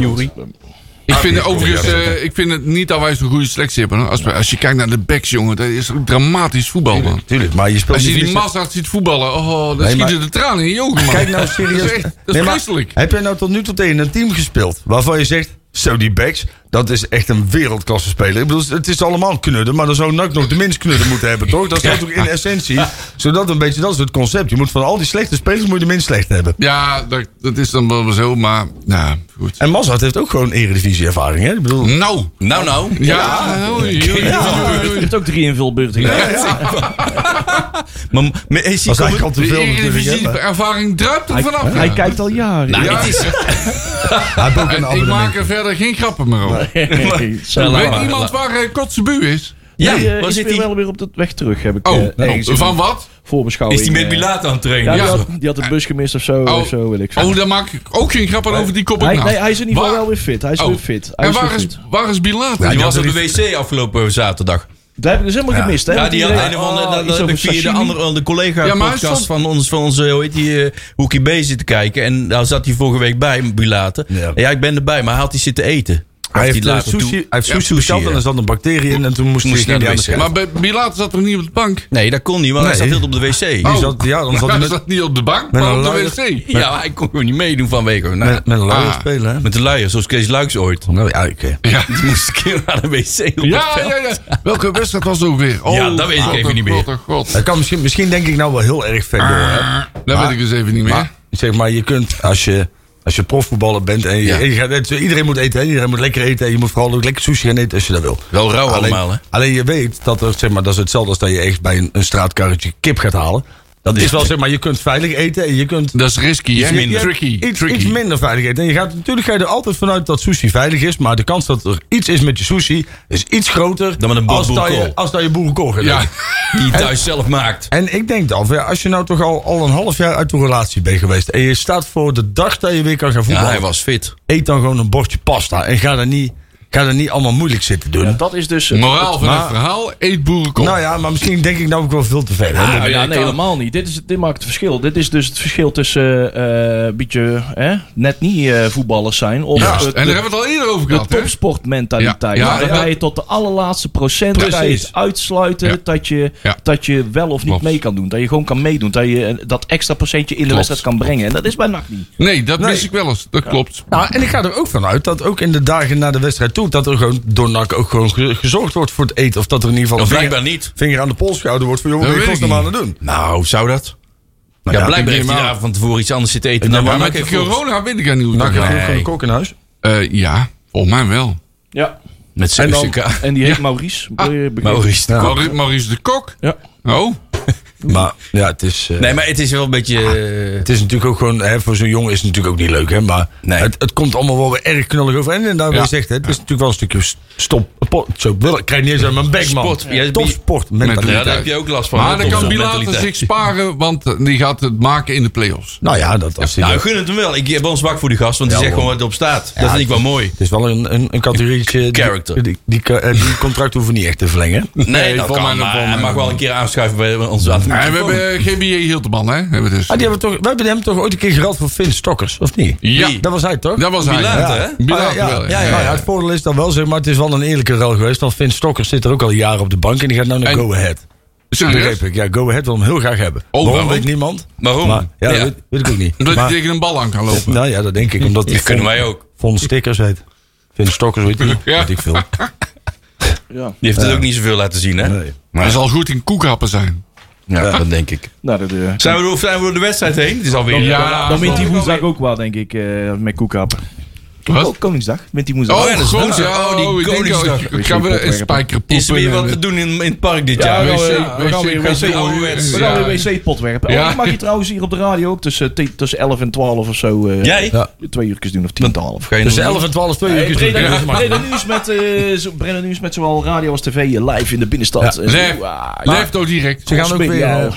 Ik vind het overigens, eh, ik vind het niet dat wij zo'n goede selectie hebben. hoor. Als, we- als je kijkt naar de backs, jongen, dat is dramatisch voetbal, man. Tuurlijk, maar je speelt Als je die Mazart ziet voetballen, oh, dan Nee, schieten de tranen in je ogen, man. Kijk nou serieus. Dat is, echt, dat is Nee, maar vreselijk. Heb jij nou tot nu toe tegen een team gespeeld waarvan je zegt, zo die backs, dat is echt een wereldklasse speler. Ik bedoel, het is allemaal knudden, maar dan zou NAC nog de minst knudden moeten hebben, toch? Dat is toch in essentie, zodat een beetje, dat is het concept. Je moet van al die slechte spelers moet je de minst slecht hebben. Ja, dat, dat is dan wel zo, maar nou, goed. En Mazart heeft ook gewoon eredivisie ervaring, hè? Ik bedoel, Nou, Nou, nou. ja, oei, oei, oei, Je hebt ook drie invulbeurten gedaan. Maar, maar is hij eigenlijk al te veel natuurlijk, ervaring druipt er vanaf. Hij ja. kijkt al jaren. Nou, Ja. dit is... Ook ik maak er verder geen grappen meer over. Nee, Weet iemand waar uh, Kotzebu is? Ja, Nee, eh, waar zit weer hij? wel weer op de weg terug, heb ik Oh, eh, ergens oh, van wat? voorbeschouwing. Is hij met eh, Bilaat aan het Ja, trainen? die, Ja. had, die had de bus gemist of zo, Oh. of zo wil ik Oh, zeggen. daar maak ik ook geen grappen over, die kop hij, nee, hij is in ieder geval wel weer fit. Hij is Oh. weer fit. Hij En is waar weer is, fit. waar is Bilater? Die die was op de wc afgelopen zaterdag. Dat heb ik dus helemaal gemist, hè? Ja, die had een oh, dat, heb ik via de, andere, de collega Ja, maar hij podcast stond- van ons, van onze, hoe heet die, eh, Hoekie B zitten kijken. En daar zat hij vorige week bij, Bilaten. Ja. Ja. ik ben erbij, maar hij had hij zitten eten. Hij heeft, eh, sushi, hij heeft Ja, sushi besteld en er zat een bacterie in en toen moest, Moest hij naar de wc. Maar bij Bilater zat er niet op de bank. Nee, dat kon niet, want hij zat heel op de wc. Die zat, ja, dan zat hij Hij met, zat niet op de bank, maar op de luier. wc. Ja, hij kon gewoon niet meedoen vanwege. Nou, met, met een luier Ah. spelen. Hè? met de luier, zoals Kees Luiks ooit. Nou ja, oké. Ja. Die moest een keer naar de wc op het Ja, veld. ja, ja. Welke wedstrijd was het ook weer? Oh, Ja, dat weet ik even oh, niet meer. Oh. Dat kan misschien, misschien denk ik nou wel heel erg ver door. Hè? Dat weet ik dus even niet meer. Zeg maar, je kunt als je, als je profvoetballer bent en je, Ja. en je gaat, net- iedereen moet eten, iedereen moet lekker eten. En je moet vooral ook lekker sushi gaan eten als je dat wil. Wel rauw alleen, allemaal, hè? Alleen je weet dat er, zeg maar, dat is hetzelfde als dat je echt bij een, een straatkarretje kip gaat halen. Dat is wel, zeg maar, je kunt veilig eten en je kunt Dat is risky, hè? minder. Tricky. iets, tricky. iets minder veilig eten. En je gaat, natuurlijk ga je er altijd vanuit dat sushi veilig is, maar de kans dat er iets is met je sushi is iets groter Dan met een als, dat je, als dat je boerenkool gaat Ja. Die je thuis zelf maakt. En ik denk dan, ja, als je nou toch al, al een half jaar uit de relatie bent geweest en je staat voor de dag dat je weer kan gaan Ja, voetballen, hij was fit. eet dan gewoon een bordje pasta en ga er niet, ga er niet allemaal moeilijk zitten doen. Ja, dat is dus... het- Moraal van Maar- het verhaal, eet boerenkool. nou ja, maar misschien denk ik nou ook wel veel te ver. ja, je nee, helemaal niet. Dit, is, dit maakt het verschil. Dit is dus het verschil tussen eh een beetje hè, net niet eh, voetballers zijn. Of Ja, het- en daar de, hebben we het al eerder over de gehad, hè? topsportmentaliteit. Ja, ja, je tot de allerlaatste procent Precies. ga je het uitsluiten Ja. dat, je, Ja. dat je wel of niet Klopt. mee kan doen. Dat je gewoon kan meedoen. Dat je eh, dat extra procentje in de wedstrijd kan brengen. En dat is bij NAC niet. Nee, dat Nee. mis ik wel eens. Dat klopt. Nou, en ik ga er ook vanuit dat ook in de dagen na de wedstrijd toe, dat er gewoon door NAC ook gewoon ge- gezorgd wordt voor het eten. Of dat er in ieder geval Of een blijkbaar vinger, niet. vinger aan de pols gehouden wordt van, joh, wat Dat ben je aan het doen? Nou, zou dat? Nou ja, ja, blijkbaar heeft hij daar van tevoren iets anders zitten eten Ik dan neem waar Maar met de corona weet ik niet hoe het NAC gaat. heeft gewoon Nee. een kok in huis. Eh, ja, volgens mij wel. Ja. Met En, dan, 7k. en die heet Maurice. Wil begrijpen? Maurice de Kok. Maurice de Kok. Ja. Oh, Maar ja, het is... eh, Nee, maar het is wel een beetje... eh, Het is natuurlijk ook gewoon, hè, voor zo'n jongen is het natuurlijk ook niet leuk, hè, maar Nee. het, het komt allemaal wel weer erg knullig over. En Ja. je zegt, hè, het is natuurlijk wel een stukje stop, pot, zo, wil, ik krijg niet eens uit mijn bek, man. Sport. Ja, Topsport, ja, mentaliteit. daar heb je ook last van. maar dan kan Bilater zich sparen, want eh, die gaat het maken in de play-offs. Nou ja, dat, als die Nou, ik gun het hem wel. Ik heb ons zwak voor die gast, want die Ja, zegt gewoon wat erop staat. Dat vind ik wel mooi. het is wel een, een, een categorietje. Character. Die, die, die contract hoeven we niet echt te verlengen. Nee, dat kan, maar hij mag wel een keer aanschuiven bij ons aan we hebben GBJ Hilteman, hè? Hebben we dus. Ah, die hebben we, toch, we hebben hem toch ooit een keer gereld voor Finn Stokkers, of niet? Ja, Wie? Dat was hij toch? dat was hij. Bilater, ja. hè? Bilater Ah, ja, wel, ja, ja. Ja, het voordeel is dan wel, zeg maar, het is wel een eerlijke ruil geweest. Want Finn Stokkers zit er ook al jaren op de bank en die gaat nou naar En- Go Ahead. Begreep ik. Ja, Go Ahead wil hem heel graag hebben. Oh, waarom, waarom? weet niemand. Waarom? Maar, ja, Ja. Weet, weet ik ook niet. Omdat Maar- hij tegen een bal aan kan lopen. Nou ja, dat denk ik. Omdat Dat kunnen wij ook. Von Stickers heet. Finn Stokkers weet ik. Weet veel. Ja. Die heeft het ook niet zoveel laten zien, hè? Nee. Hij zal goed in koekhappen zijn. Ja, dat denk ik. Nou, dat, eh, Zijn we, door, zijn we door de wedstrijd heen? Het is alweer... Ja, dan wint die woensdag ook wel, denk ik, eh, met Koekhappen. Wat? Oh, Koningsdag. Wint die woensdag. Oh, ja, dat God, woensdag. ja, Oh, die oh, ik Koningsdag. oh, Gaan we een spijker Is er weer wat te doen in, in het park dit Ja, jaar? we gaan, weer- weer Ja. weer wc-pot werpen. Ja. Oh, mag je trouwens hier op de radio ook tussen, tussen 11 en 12 of zo eh, Jij? Ja. twee uurtjes doen of 10, 12. Ga je Tussen nog- 11 en 12 twee uur. Ja. Breda Nieuws met, eh, Nieuws met zowel radio als tv eh, live in de binnenstad. Ja. En zo. Leef. Ah, ja. Ook direct. Ze gaan ook weer, Ja.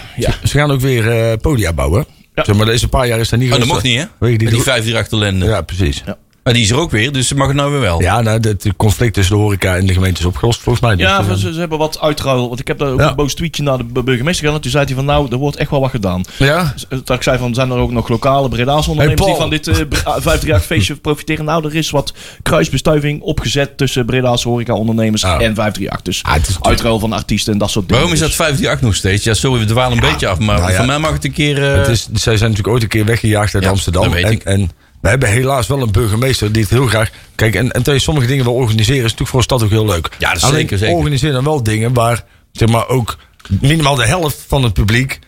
ze, gaan ook weer podia bouwen. Ja. Zeg maar deze paar jaar is dat niet Oh, dat geweest. mocht niet, hè? Die Met die doet- 5 achterlende. Ja, precies. Maar die is er ook weer, dus mag het nou weer wel. Ja, nou, het conflict tussen de horeca en de gemeente is opgelost volgens mij. Dus, Ja, eh, van, ze, ze hebben wat uitruil. Want ik heb daar ook Ja. een boos tweetje naar de burgemeester gedaan. En toen zei hij van nou, er wordt echt wel wat gedaan. ja. Dus, eh, Dat ik zei van, zijn er ook nog lokale Breda's ondernemers Hey, die van dit eh, Bre- ah, 538 feestje profiteren? Nou, er is wat kruisbestuiving opgezet tussen Breda's horeca ondernemers Ah. en 538. Dus Ah, is uitruil van artiesten en dat soort dingen. Waarom is dat Dus- 538 nog steeds? Ja, sorry, we dwalen een beetje af, maar nou ja. voor mij mag het een keer... eh, Het is, zij zijn natuurlijk ooit een keer weggejaagd uit Ja, Amsterdam. dat weet en, ik. en we hebben helaas wel een burgemeester die het heel graag... Kijk, en, en sommige dingen wil organiseren is natuurlijk voor een stad ook heel leuk. Ja, dat is zeker, zeker. organiseer dan wel dingen waar zeg maar, ook minimaal de helft van het publiek...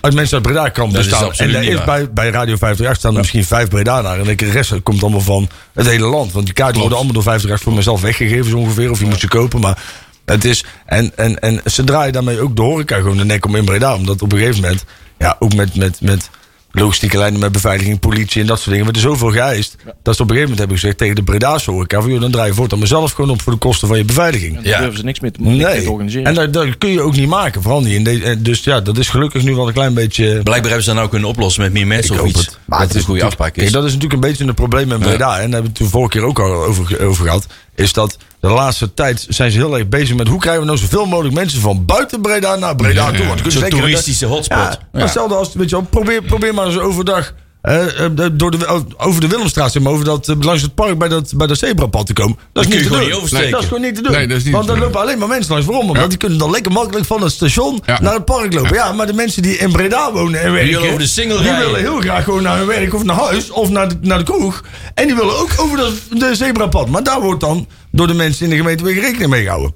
uit mensen uit Breda kan Dat bestaan. en daar is bij, bij Radio 538 staan er misschien vijf Bredanaren. En de rest komt allemaal van het hele land. Want die kaarten worden allemaal door 538 voor mezelf weggegeven zo ongeveer. Of je moet ze kopen, maar... Het is, en, en, en ze draaien daarmee ook de horeca gewoon de nek om in Breda. Omdat op een gegeven moment, ja, ook met, met, met logistieke lijnen, met beveiliging, politie en dat soort dingen. wordt er zoveel geëist. Dat ze op een gegeven moment hebben gezegd tegen de Breda's horeca. Van, joh, dan draai je voortaan mezelf gewoon op voor de kosten van je beveiliging. En daar Ja. durven ze niks mee te, Nee, organiseren. en dat, dat kun je ook niet maken, vooral niet in deze. en Dus ja, dat is gelukkig nu wel een klein beetje. Blijkbaar hebben ze dat nou kunnen oplossen met meer mensen Ik of hoop iets. het. Maar het is een goede afspraak is. Kijk, dat is natuurlijk een beetje een probleem in Breda. En daar hebben we het de vorige keer ook al over, over gehad. Is dat de laatste tijd zijn ze heel erg bezig met hoe krijgen we nou zoveel mogelijk mensen van buiten Breda naar Breda toe. Want Zo'n denken dat- toeristische hotspot. Ja, maar hetzelfde als, weet je wel, probeer, probeer maar eens overdag eh, door de, over de Willemstraat, zeg maar, over dat, eh, langs het park bij dat, bij dat zebrapad te komen. Dat is niet te doen. niet oversteken. Dat is gewoon niet te doen. Nee, dat is niet Want dan lopen alleen maar mensen langs. Waarom? Omdat Ja. die kunnen dan lekker makkelijk van het station Ja. naar het park lopen. Ja. maar de mensen die in Breda wonen en werken... over de Die rijden. willen heel graag gewoon naar hun werk of naar huis of naar de, naar de kroeg. En die willen ook over de, de zebrapad. Maar daar wordt dan door de mensen in de gemeente weer rekening mee gehouden.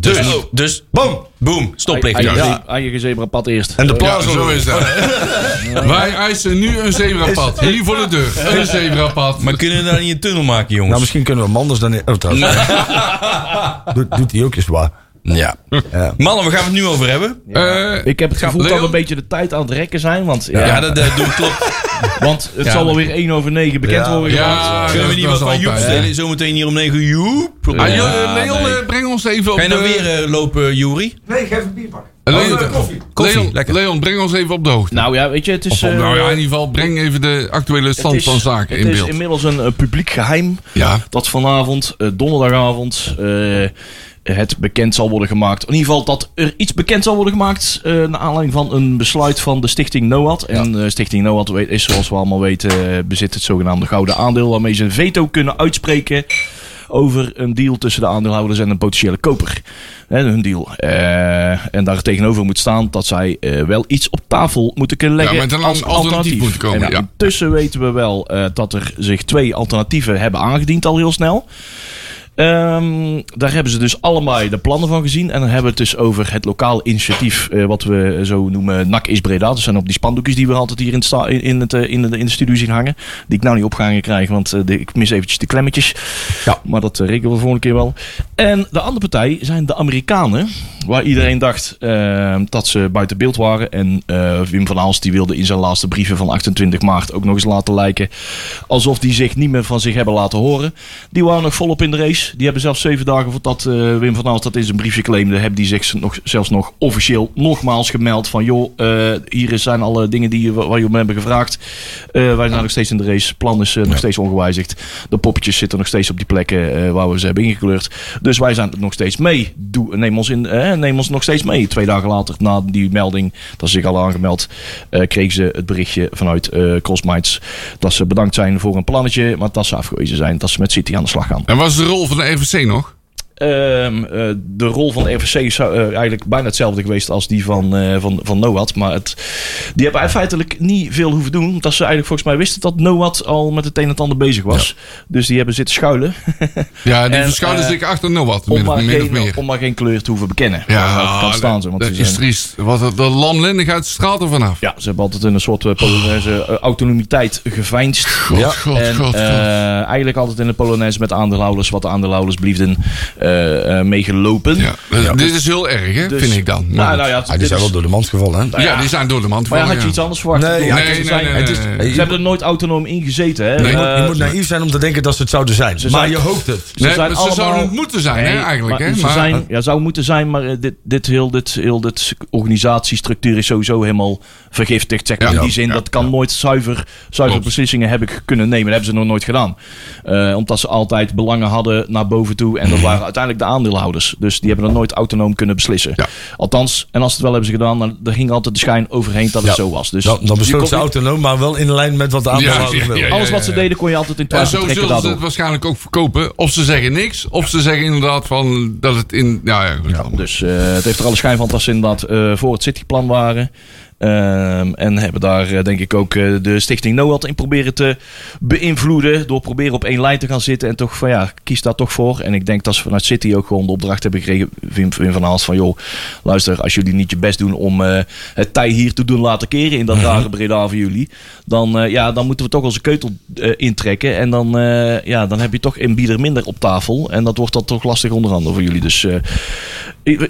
Dus, dus Boom! boom, stoplicht. Ja. eigen zebrapad eerst. En de Ja, plaats zo is dat. Wij eisen nu een zebrapad. Hier voor de deur. Een zebrapad. Maar kunnen we daar niet een tunnel maken, jongens? Nou, misschien kunnen we Manders dan... Oh, trouwens. doet, doet hij ook eens waar. Ja. Ja. Mannen, waar gaan we het nu over hebben? Eh, Ik heb het gevoel dat Leon? we een beetje de tijd aan het rekken zijn. Want, ja, Ja, dat, dat doet klopt. want het Ja, zal wel weer 1 over 9 bekend Ja. worden Ja, gemaakt. Kunnen we niet wat is van Joep stellen? Zometeen hier om 9 uur. Joep. Ah, Ja, Jo- Leon, nee. eh, breng ons even op Ga je nou de... weer eh, lopen, Juri? Nee, geef een bierpak. Leon, Oh, koffie. Koffie, Leon, lekker. Leon, breng ons even op de hoogte. Nou ja, weet je, het is... Op- nou ja, eh, in ieder geval, breng even de actuele het stand is- van zaken Het in is beeld. inmiddels een eh, publiek geheim Ja. dat vanavond, eh, donderdagavond, eh, het bekend zal worden gemaakt. In ieder geval dat er iets bekend zal worden gemaakt. eh naar aanleiding van een besluit van de Stichting NOAD. En eh, Stichting NOAD weet- is, zoals we allemaal weten, eh, bezit het zogenaamde gouden aandeel. Waarmee ze een veto kunnen uitspreken over een deal tussen de aandeelhouders en een potentiële koper. Hè, hun deal. En daar tegenover moet staan dat zij wel iets op tafel moeten kunnen leggen Ja, met een als alternatief alternatief. moet komen, En, ja. Intussen weten we wel dat er zich twee alternatieven hebben aangediend al heel snel. Ehm, daar hebben ze dus allemaal de plannen van gezien. En dan hebben we het dus over het lokaal initiatief, eh, wat we zo noemen NAC is Breda. Dat zijn op die spandoekjes die we altijd hier in, sta- in, het, eh, in, de, in de studio zien hangen. Die ik nou niet opgehangen krijg, want eh, de- ik mis eventjes de klemmetjes. Ja. Maar dat eh, rekenen we de volgende keer wel. En de andere partij zijn de Amerikanen. Waar iedereen dacht eh, dat ze buiten beeld waren. En Wim van Aalst die wilde in zijn laatste brieven van 28 maart ook nog eens laten lijken. Alsof die zich niet meer van zich hebben laten horen. Die waren nog volop in de race. Die hebben zelfs zeven dagen voordat eh, Wim van Aalst dat in zijn briefje claimde. Hebben die zich nog, zelfs nog officieel nogmaals gemeld. Van joh, eh, hier zijn alle dingen die, waar je om hebben gevraagd. Eh, wij zijn nog steeds in de race. Plan is nog steeds ongewijzigd. De poppetjes zitten nog steeds op die plekken waar we ze hebben ingekleurd. Dus wij zijn nog steeds mee. Doe, neem, ons in, neem ons nog steeds mee. Twee dagen later, na die melding, dat ze zich al aangemeld, kregen ze het berichtje vanuit Crossminds dat ze bedankt zijn voor een plannetje, maar dat ze afgewezen zijn, dat ze met City aan de slag gaan. En was de rol van de RVC nog? Ehm, eh, de rol van de RVC is eh, eigenlijk bijna hetzelfde geweest als die van, eh van, van NOAD. Maar het, die hebben feitelijk niet veel hoeven doen. Omdat ze eigenlijk volgens mij wisten dat NOAD al met het een en ander bezig was. Dus die hebben zitten schuilen. Ja, die En, verschuilen eh, zich achter nog wat, om, maar geen, meer. om maar geen kleur te hoeven bekennen. Ja, kan staan ze. Want dat is triest. Wat, de lamlendigheid straalt er vanaf. ja, ze hebben altijd in een soort uh, Polonaise autonomiteit geveinsd. God, Ja. god, en god, god. eigenlijk altijd in de Polonaise met aandeelhouders, wat de aandeelhouders bliefden, eh, eh, meegelopen. ja. eh, Dit is heel erg, hè, Dus- vind ik dan. Maar Nou, nou ja, Ah, die zijn is- wel door de mand gevallen, hè? Nou ja, ja, die zijn door de mand Maar ja, gevallen, had je ja. iets anders verwacht? Nee, ja, ze, nee, zijn- nee, het is- nee, nee. ze hebben er nooit autonoom in gezeten. Hè? Nee. Je moet, je moet naïef zijn om te denken dat ze het zouden zijn. Ze maar zijn- je hoopt het. ze Nee, zijn maar ze allemaal- zouden het moeten zijn, hè, eigenlijk. maar Hè? Ze Maar, zijn, ja, zou moeten zijn, maar dit, dit, heel, dit, heel dit organisatiestructuur is sowieso helemaal vergiftigd. Zeg maar, Ja. in die zin, Ja, dat kan nooit zuiver, zuiver beslissingen hebben kunnen nemen. Dat hebben ze nog nooit gedaan. Eh, omdat ze altijd belangen hadden naar boven toe. En dat waren uiteindelijk de aandeelhouders. Dus die hebben er nooit autonoom kunnen beslissen. Ja. Althans, en als ze het wel hebben ze gedaan, dan er ging altijd de schijn overheen dat het zo was. Dus Dan, dan kon ze niet- autonoom, maar wel in lijn met wat de aandeelhouders Ja, ja, willen. ja, ja. alles wat ze deden kon je altijd in en twijfel zo trekken zullen ze het waarschijnlijk ook verkopen. Of ze zeggen niks, of ze zeggen inderdaad van dat het in... Ja, ja. Dus eh, het heeft er alle schijn van dat ze inderdaad eh, voor het cityplan waren. Ehm, en hebben daar eh, denk ik ook eh, de stichting NOAD in proberen te beïnvloeden. Door proberen op één lijn te gaan zitten. En toch van ja, kies daar toch voor. En ik denk dat ze vanuit City ook gewoon de opdracht hebben gekregen. Wim, Wim van Haals van joh, luister, als jullie niet je best doen om eh, het tij hier te doen laten keren. In dat rare Breda van jullie. Dan, ja, dan moeten we toch onze keutel intrekken. En dan, ja, dan heb je toch een bieder minder op tafel. En dat wordt dan toch lastig onder andere voor jullie. Dus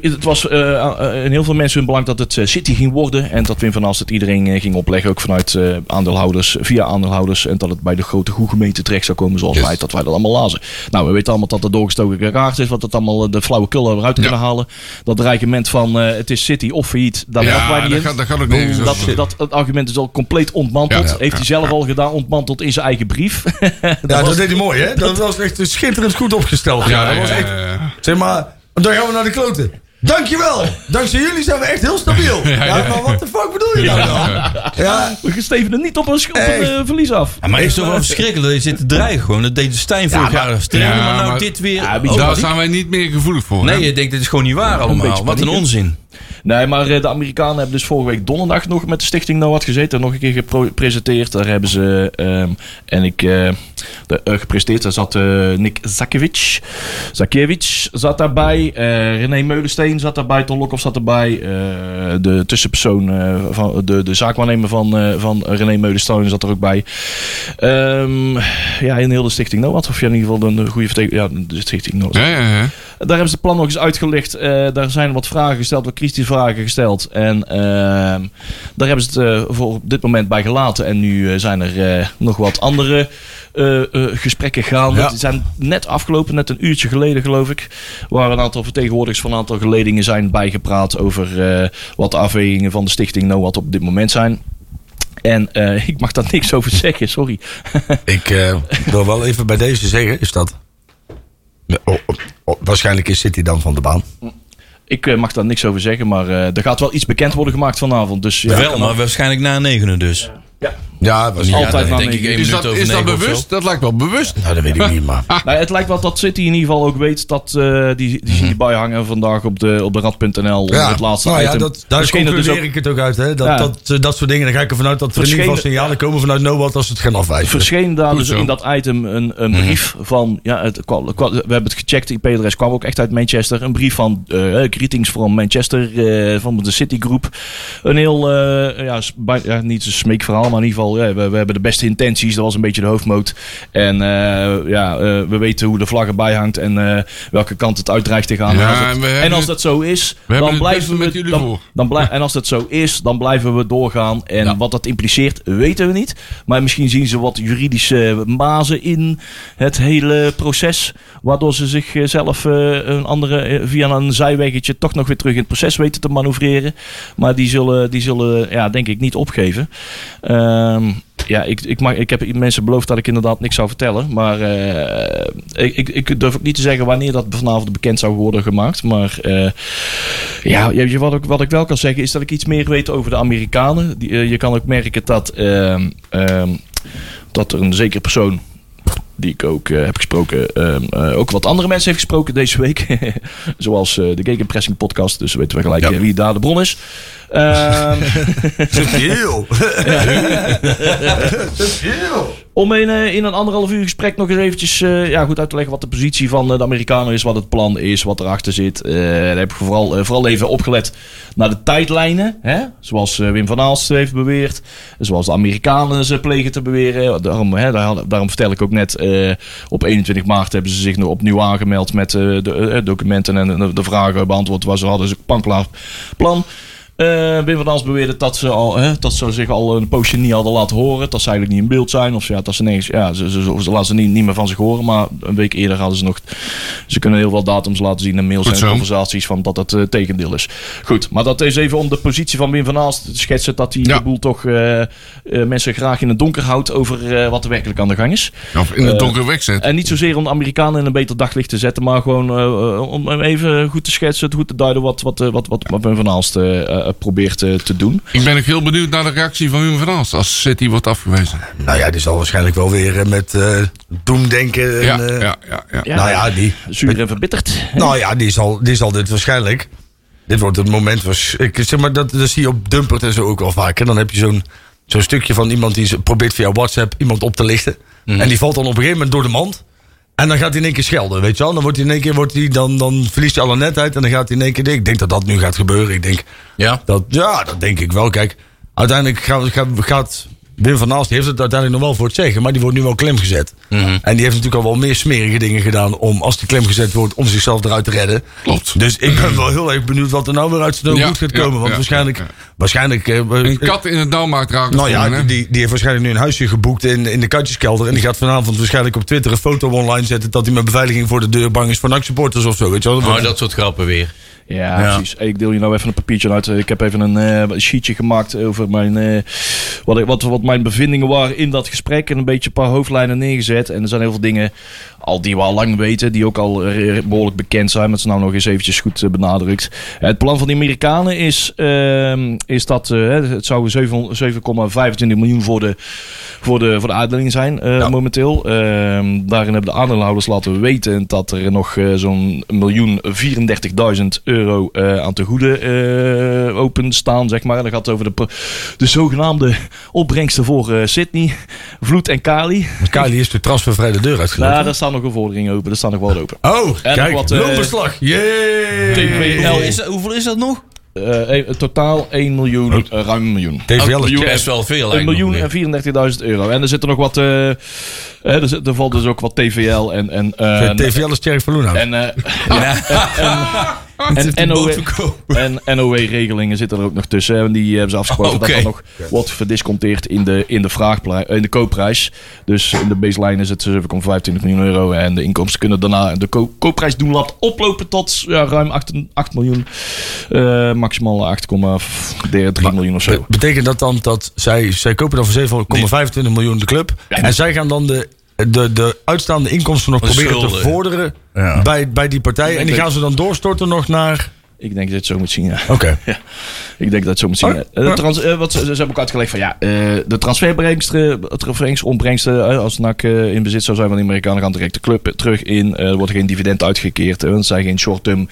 het was eh, eh, in heel veel mensen hun belang dat het eh, City ging worden. En dat Wim van Aalst het iedereen ging opleggen. Ook vanuit eh, aandeelhouders, via aandeelhouders. En dat het bij de grote goede gemeente terecht zou komen zoals wij, dat wij dat allemaal lazen. Nou, we weten allemaal dat het doorgestoken geraakt is. Wat het allemaal de flauwe kullen eruit kunnen halen. Dat dreigement van eh, het is City of failliet. Daar Ja, wij niet dat in. gaat- dat gaat ook nergens dat, dat, het argument is al compleet ontmanteld. Ja, ja, Heeft hij zelf al gedaan, ontmanteld in zijn eigen brief. Ja, dat deed hij mooi, hè? Dat was echt schitterend goed opgesteld. Ja, dat was ja, echt, ja, ja. zeg maar, dan gaan we naar de kloten. Dankjewel. Dankzij jullie zijn we echt heel stabiel. Ja, maar wat de fuck bedoel je nou dan? Ja, We steven niet op een, op een eh, verlies af. Ja, maar het is toch wel verschrikkelijk dat je zit te dreigen gewoon. Dat deed de Stijn vorig jaar. Trainen, Ja, maar nou maar- dit weer. Ja, Oh, Daar zijn wij niet meer gevoelig voor. nee, hè? je denkt dit is gewoon niet waar allemaal. Wat een onzin. Nee, maar eh, de Amerikanen hebben dus vorige week donderdag nog met de Stichting NOAD gezeten. Nog een keer gepresenteerd. Daar hebben ze, ehm, en ik, eh, de, eh, gepresenteerd. Daar zat eh, Nick Zakiewicz. Zakiewicz zat daarbij. eh René Meulensteen zat daarbij. Ton Lokhoff zat erbij. eh, de tussenpersoon, eh, van, de, de zaakwaarnemer van, eh, van René Meulensteen zat er ook bij. Ehm, ja, in heel de Stichting NOAD. Of ja, in ieder geval een goede vertegenwoordiger. Ja, de Stichting NOAD. Ja, ja, ja. Daar hebben ze het plan nog eens uitgelicht. Eh, daar zijn wat vragen gesteld, wat kritische vragen gesteld. En ehm, daar hebben ze het eh, voor op dit moment bij gelaten. En nu eh, zijn er eh, nog wat andere gesprekken gaande. Ja. Die zijn net afgelopen, net een uurtje geleden geloof ik. Waar een aantal vertegenwoordigers van een aantal geledingen zijn bijgepraat over wat de afwegingen van de stichting NOAD op dit moment zijn. En ik mag daar niks over zeggen, sorry. ik wil wel even bij deze zeggen, is dat... Oh, oh, oh, waarschijnlijk is City dan van de baan. Ik eh, mag daar niks over zeggen, maar eh, er gaat wel iets bekend worden gemaakt vanavond. Dus, ja, Wel, maar ook. waarschijnlijk na negenen dus. Ja, was Altijd dan na denk ik één Is minuut dat, over is dat bewust? Dat lijkt wel bewust. Nou, dat weet ik niet, maar... Nou, het lijkt wel dat City in ieder geval ook weet dat eh, die, die zien die bijhangen vandaag op de, op de rad.nl. Ja, het laatste nou ja, item. dat, daar er concludeer dus ook- ik het ook uit. Hè? Dat, Ja. dat, eh, dat soort dingen, daar ga ik ervan uit dat er in ieder geval signalen komen vanuit NOWAT als ze het gaan afwijzen. verscheen daar Goed dus zo. in dat item een, een brief van. Ja, het, kwam- kwam- we hebben het gecheckt. Die IP-adres kwam ook echt uit Manchester. Een brief van eh, greetings from Manchester eh, van de City Group. Een heel, eh, ja, bij- ja, niet een smeekverhaal, maar in ieder geval, ja, we, we hebben de beste intenties. Dat was een beetje de hoofdmoot. En eh, ja, eh, we weten hoe de vlag erbij hangt en eh, welke kant het uit dreigt te gaan. Ja, en, als het- en dat zo is, dan blijven we met jullie dan, voor. dan blij- en als dat zo is, dan blijven we doorgaan. En wat dat impliceert, weten we niet. Maar misschien zien ze wat juridische mazen in het hele proces. Waardoor ze zichzelf een andere, via een zijweggetje toch nog weer terug in het proces weten te manoeuvreren. Maar die zullen, die zullen ja, denk ik, niet opgeven. Ehm, ja, ik, ik, mag, ik heb mensen beloofd dat ik inderdaad niks zou vertellen. Maar eh, ik, ik, durf ook niet te zeggen wanneer dat vanavond bekend zou worden gemaakt. Maar eh, ja, je- wat, ik, wat ik wel kan zeggen is dat ik iets meer weet over de Amerikanen. Die, eh, je kan ook merken dat, ehm, ehm, dat er een zekere persoon die ik ook heb gesproken, ook wat andere mensen heeft gesproken deze week. Zoals de Gegenpressing podcast, dus weten we gelijk Ja. wie daar de bron is. Ehm, Heel. Om in, eh, in een anderhalf uur gesprek nog eens eventjes eh, ja, goed uit te leggen wat de positie van eh, de Amerikanen is, wat het plan is, wat erachter zit. Eh, daar heb ik vooral, vooral even opgelet naar de tijdlijnen. Hè? Zoals Wim van Aalst heeft beweerd. Zoals de Amerikanen ze plegen te beweren. Daarom, hè, daar- daarom vertel ik ook net, op 21 maart hebben ze zich nog opnieuw aangemeld met de documenten en de, de vragen beantwoord. Waar ze hadden ze een panklaar plan. Eh Wim van Als beweerde dat ze, al, hè, dat ze zich al een poosje niet hadden laten horen. Dat ze eigenlijk niet in beeld zijn. Of ja, dat ze nergens, ja, ze, ze, ze, ze laten ze niet, niet meer van zich horen. Maar een week eerder hadden ze nog. Ze kunnen heel veel datums laten zien en mails en conversaties van dat het eh, tegendeel is. Goed, maar dat is even om de positie van Wim van Aalst te schetsen. Dat hij Ja. de boel toch eh, mensen graag in het donker houdt over wat er werkelijk aan de gang is. Of in het donker wegzet. En niet zozeer om de Amerikanen in een beter daglicht te zetten, maar gewoon om hem even goed te schetsen, goed te duiden wat, wat, wat, wat, wat Wim van Aalst probeert eh, te doen. Ik ben ook heel benieuwd naar de reactie van Wim van als City wordt afgewezen. Nou ja, die zal waarschijnlijk wel weer eh, met eh doemdenken. En, Ja, eh, ja, ja, ja. Ja, Nou ja, die, Zuur en verbitterd. nou ja die, zal, die zal dit waarschijnlijk. Dit wordt het moment. Was, ik zeg maar, dat, dat zie je op Dumpert en zo ook wel vaak. hè. Dan heb je zo'n zo'n stukje van iemand die ze- probeert via WhatsApp iemand op te lichten. En die valt dan op een gegeven moment door de mand. En dan gaat hij in één keer schelden, weet je wel. Dan, wordt hij in één keer, wordt hij, dan, dan verliest hij alle netheid. En dan gaat hij in één keer... Ik denk dat dat nu gaat gebeuren. Ik denk, Ja. dat, ja, dat denk ik wel. Kijk, uiteindelijk gaat, gaat, gaat Wim van Aalst... Heeft het uiteindelijk nog wel voor het zeggen. Maar die wordt nu wel klem gezet. En die heeft natuurlijk al wel meer smerige dingen gedaan... om, als die klem gezet wordt, om zichzelf eruit te redden. Klopt. Dus ik ben wel heel erg benieuwd wat er nou weer uit zijn Ja, goed gaat ja, komen. Want ja, waarschijnlijk... ja, ja. waarschijnlijk eh, Een kat in het nauw maakt raken. nou ja, die, die heeft waarschijnlijk nu een huisje geboekt in, in de katjeskelder. En die gaat vanavond waarschijnlijk op Twitter een foto online zetten... dat hij met beveiliging voor de deur bang is voor NAC-supporters of zo. Weet je wel? Oh, dat soort grappen weer. Ja, Ja. precies. Ik deel je nou even een papiertje uit. Ik heb even een eh, sheetje gemaakt over mijn, eh, wat, ik- wat, wat, mijn bevindingen waren in dat gesprek. En een beetje een paar hoofdlijnen neergezet. En er zijn heel veel dingen al die we al lang weten. Die ook al eh, behoorlijk bekend zijn. Maar het is nou nog eens eventjes goed eh, benadrukt. Het plan van de Amerikanen is, ehm, is dat eh, het zou 700 7,25 miljoen voor de, voor de, voor de uitdeling zijn eh, momenteel. Ehm, daarin hebben de aandeelhouders laten weten dat er nog zo'n miljoen 34.000 euro aan te goede openstaan, zeg maar. En dat gaat over de, de zogenaamde opbrengsten voor eh, Sydney, Vloed en Kali. Kylie is de transfervrij de deur uitgelopen. Nou, daar staan nog een vorderingen open. Er staan nog wat open. oh, En kijk, wat, eh, loonbeslag. Yay! TVL Hoeveel is, dat- hoeveel is dat nog? Eh, eh, totaal 1 miljoen, eh, ruim een miljoen. TVL is is wel veel Een eigenlijk. miljoen nog en 34.000 euro. En er zitten nog wat. eh, eh, er, zit- er valt dus ook wat TVL en. en, eh, TVL is Cherry Verloon. en, eh, en, en, NOW en NOW-regelingen zitten er ook nog tussen. En die hebben ze afgesproken Oké. dat dat nog wordt verdisconteerd in de, in, de vraagprijs, in de koopprijs. Dus in de baseline is het 7,25 miljoen euro. En de inkomsten kunnen daarna de ko- koopprijs doen laten oplopen tot ja, ruim 8, 8 miljoen. Eh, maximaal 8,3 miljoen of zo. Be- betekent dat dan dat zij, zij kopen dan voor 7,25 miljoen de club. En zij gaan dan de, de, de uitstaande inkomsten nog De proberen te vorderen Ja. bij, bij die partij. En die gaan ze dan doorstorten nog naar... Ik denk dat je het zo moet zien, ja. Oké. Ja, ik denk dat het zo moet zien. Oh, Eh, de trans, eh, wat ze, ze hebben ook uitgelegd van ja, eh, de transferbrengsten, transferopbrengsten, eh, als NAC in bezit zou zijn van de Amerikanen, gaan direct de club terug in. Er wordt geen dividend uitgekeerd. want het zijn geen short-term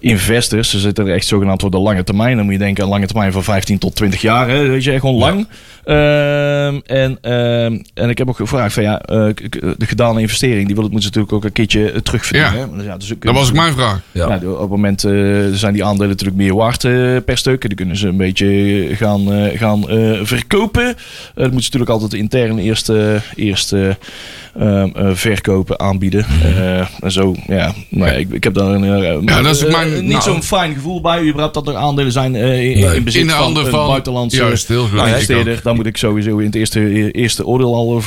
investors. Ze zitten er echt zogenaamd voor de lange termijn. Dan moet je denken aan lange termijn van 15 tot 20 jaar. Hè, weet je, echt gewoon lang. Ehm, en, ehm, en ik heb ook gevraagd van ja, de gedane investering, die wil het moeten ze natuurlijk ook een keertje terugverdienen. Ja. hè. Dus ja, dus Dat was ook mijn vraag. Ja. ja, op het moment zijn die aandelen natuurlijk meer waard eh, per stuk. Die kunnen ze een beetje gaan, eh, gaan eh, verkopen. Eh, dat moeten ze natuurlijk altijd intern eerst, eh, eerst ehm, eh, verkopen, aanbieden. Eh, en zo, ja. Maar ja, ik, ik heb daar een, eh, Ja, dat is mijn- niet nou- zo'n fijn gevoel bij. Überhaupt dat er aandelen zijn in, in bezit In de van een van- buitenlandse juist, heel. Nou, investeerder. ook. Daar moet ik sowieso in het eerste, eerste oordeel al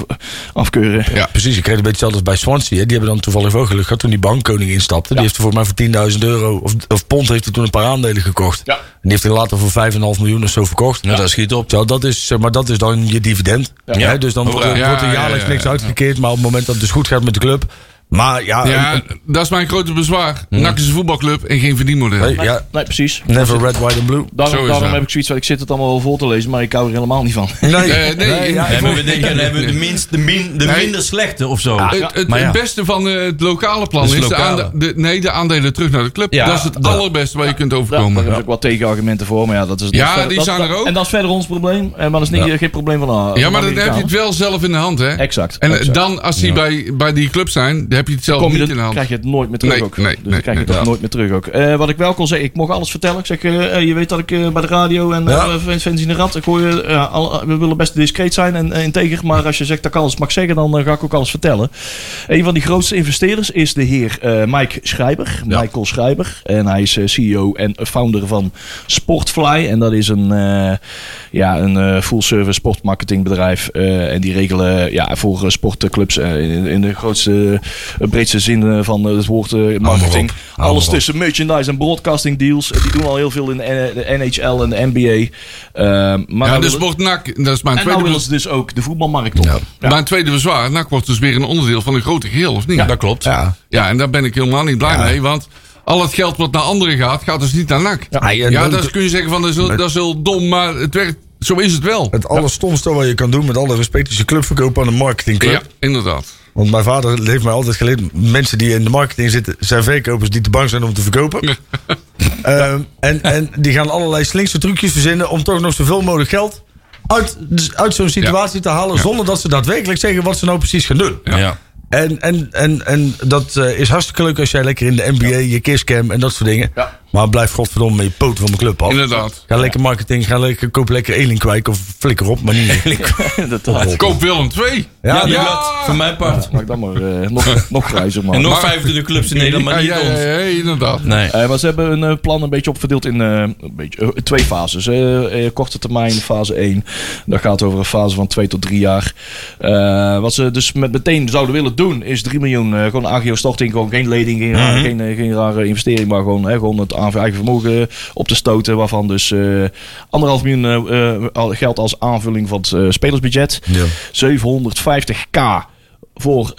afkeuren. Ja. Precies, ik kreeg een beetje hetzelfde bij Swansea. Hè. Die hebben dan toevallig ook geluk gehad toen die bankkoning instapte. Die heeft er voor mij voor 10.000 euro of, of pond heeft hij toen een paar aandelen gekocht. Ja. En die heeft hij later voor 5,5 miljoen of zo verkocht. Nou, dat schiet op. Zo, dat is, maar dat is dan je dividend. Ja. dus dan wordt, er- Ja, ja, jaarlijks ja, ja. niks uitgekeerd. Maar het moment dat het dus goed gaat met de club. Maar ja, Ja, een- dat is mijn grote bezwaar. NAC is een voetbalclub en geen verdienmodel. nee, ja, Nee, precies. never red, white and blue. Daarom, heb ik zoiets van, ik zit het allemaal wel voor te lezen, maar ik hou er helemaal niet van. Nee, Eh, nee, ja, Ja, maar we denken, dan hebben we de, minst, de, min, de Nee. minder slechte of zo. Het, het, Maar ja. het beste van eh, het lokale plan is, de, aande- de, nee, de aandelen terug naar de club. Ja, dat is het allerbeste waar je kunt Ja, daar overkomen. hebben ze ook wat tegenargumenten voor, maar ja, dat is... Ja, die zijn er ook. En dat is verder ons probleem, en maar dat is niet, geen probleem van ah, Ja, maar dan heb je het wel zelf in de hand, hè? Exact. En eh, dan, als die bij, bij die club zijn, dan heb je het zelf Kom je niet in de hand. krijg je het nooit meer terug Nee, ook. nee, dus nee, krijg je het nooit meer terug ook. Eh, wat ik wel kon zeggen, ik mocht alles vertellen. Ik zeg, eh, eh, je weet dat ik bij de radio en Ja. in de rad, ik hoor al- we willen best discreet zijn en integer, maar als je zegt dat ik alles mag zeggen, dan ga ik ook alles vertellen. Een van die grootste investeerders is de heer Mike Schrijber, Michael Schrijber. En hij is CEO en founder van Sportfly. En dat is een, ja, een full-service sportmarketingbedrijf. en die regelen ja, voor sportclubs in, in de grootste, breedste zin eh, van eh, het woord eh, marketing. Alles tussen merchandise en broadcasting deals. Die doen al heel veel in de, de NHL en de NBA. Eh, maar Ja, nou dus wordt NAC, dat is mijn en nou tweede, ze dus ook de voetbalmarkt op. Ja. Ja. mijn tweede bezwaar. NAC wordt dus weer een onderdeel van een grote geheel, of niet? Ja, dat klopt. Ja. Ja, en daar ben ik helemaal niet blij mee, want al het geld wat naar anderen gaat, gaat dus niet naar NAC. Ja, dat kun je zeggen van dat is, heel- dat is heel dom, maar het werkt, zo is het wel. Het allerstomste wat je kan doen met alle respect is je club verkopen aan een marketingclub. Ja, inderdaad. Want mijn vader heeft mij altijd geleerd: mensen die in de marketing zitten, zijn verkopers die te bang zijn om te verkopen. Ehm, en, en die gaan allerlei slinkse trucjes verzinnen om toch nog zoveel mogelijk geld uit, uit zo'n situatie te halen. Zonder dat ze daadwerkelijk zeggen wat ze nou precies gaan doen. Ja. En, en, en, en dat eh, is hartstikke leuk als jij lekker in de NBA, je kisscam en dat soort dingen. Ja. Maar blijf godverdomme met je poten van mijn club af. Inderdaad. Ga lekker marketing, ga lekker, koop lekker Elinkwijk of flikker op, maar niet Inderdaad. Koop Willem 2. Ja, Ja, lat, van mijn part. Maak dan maar eh, nog, nog grijzer, man. En nog Maar- 25 clubs in Nederland, maar Ja, niet ja, ons. ja, ja, inderdaad. Nee. Eh, maar ze hebben een plan een beetje opverdeeld in eh, een beetje, twee fases. Eh, eh, korte termijn, fase 1. Dat gaat over een fase van 2 tot 3 jaar. Eh, wat ze dus met meteen zouden willen doen, is 3 miljoen. eh, gewoon AGO storting, gewoon geen lening, geen, rare, geen, eh, geen rare investering, maar gewoon, hè, gewoon het aan eigen vermogen op te stoten. Waarvan dus eh, anderhalf miljoen geld als aanvulling van het spelersbudget. Ja. 750k voor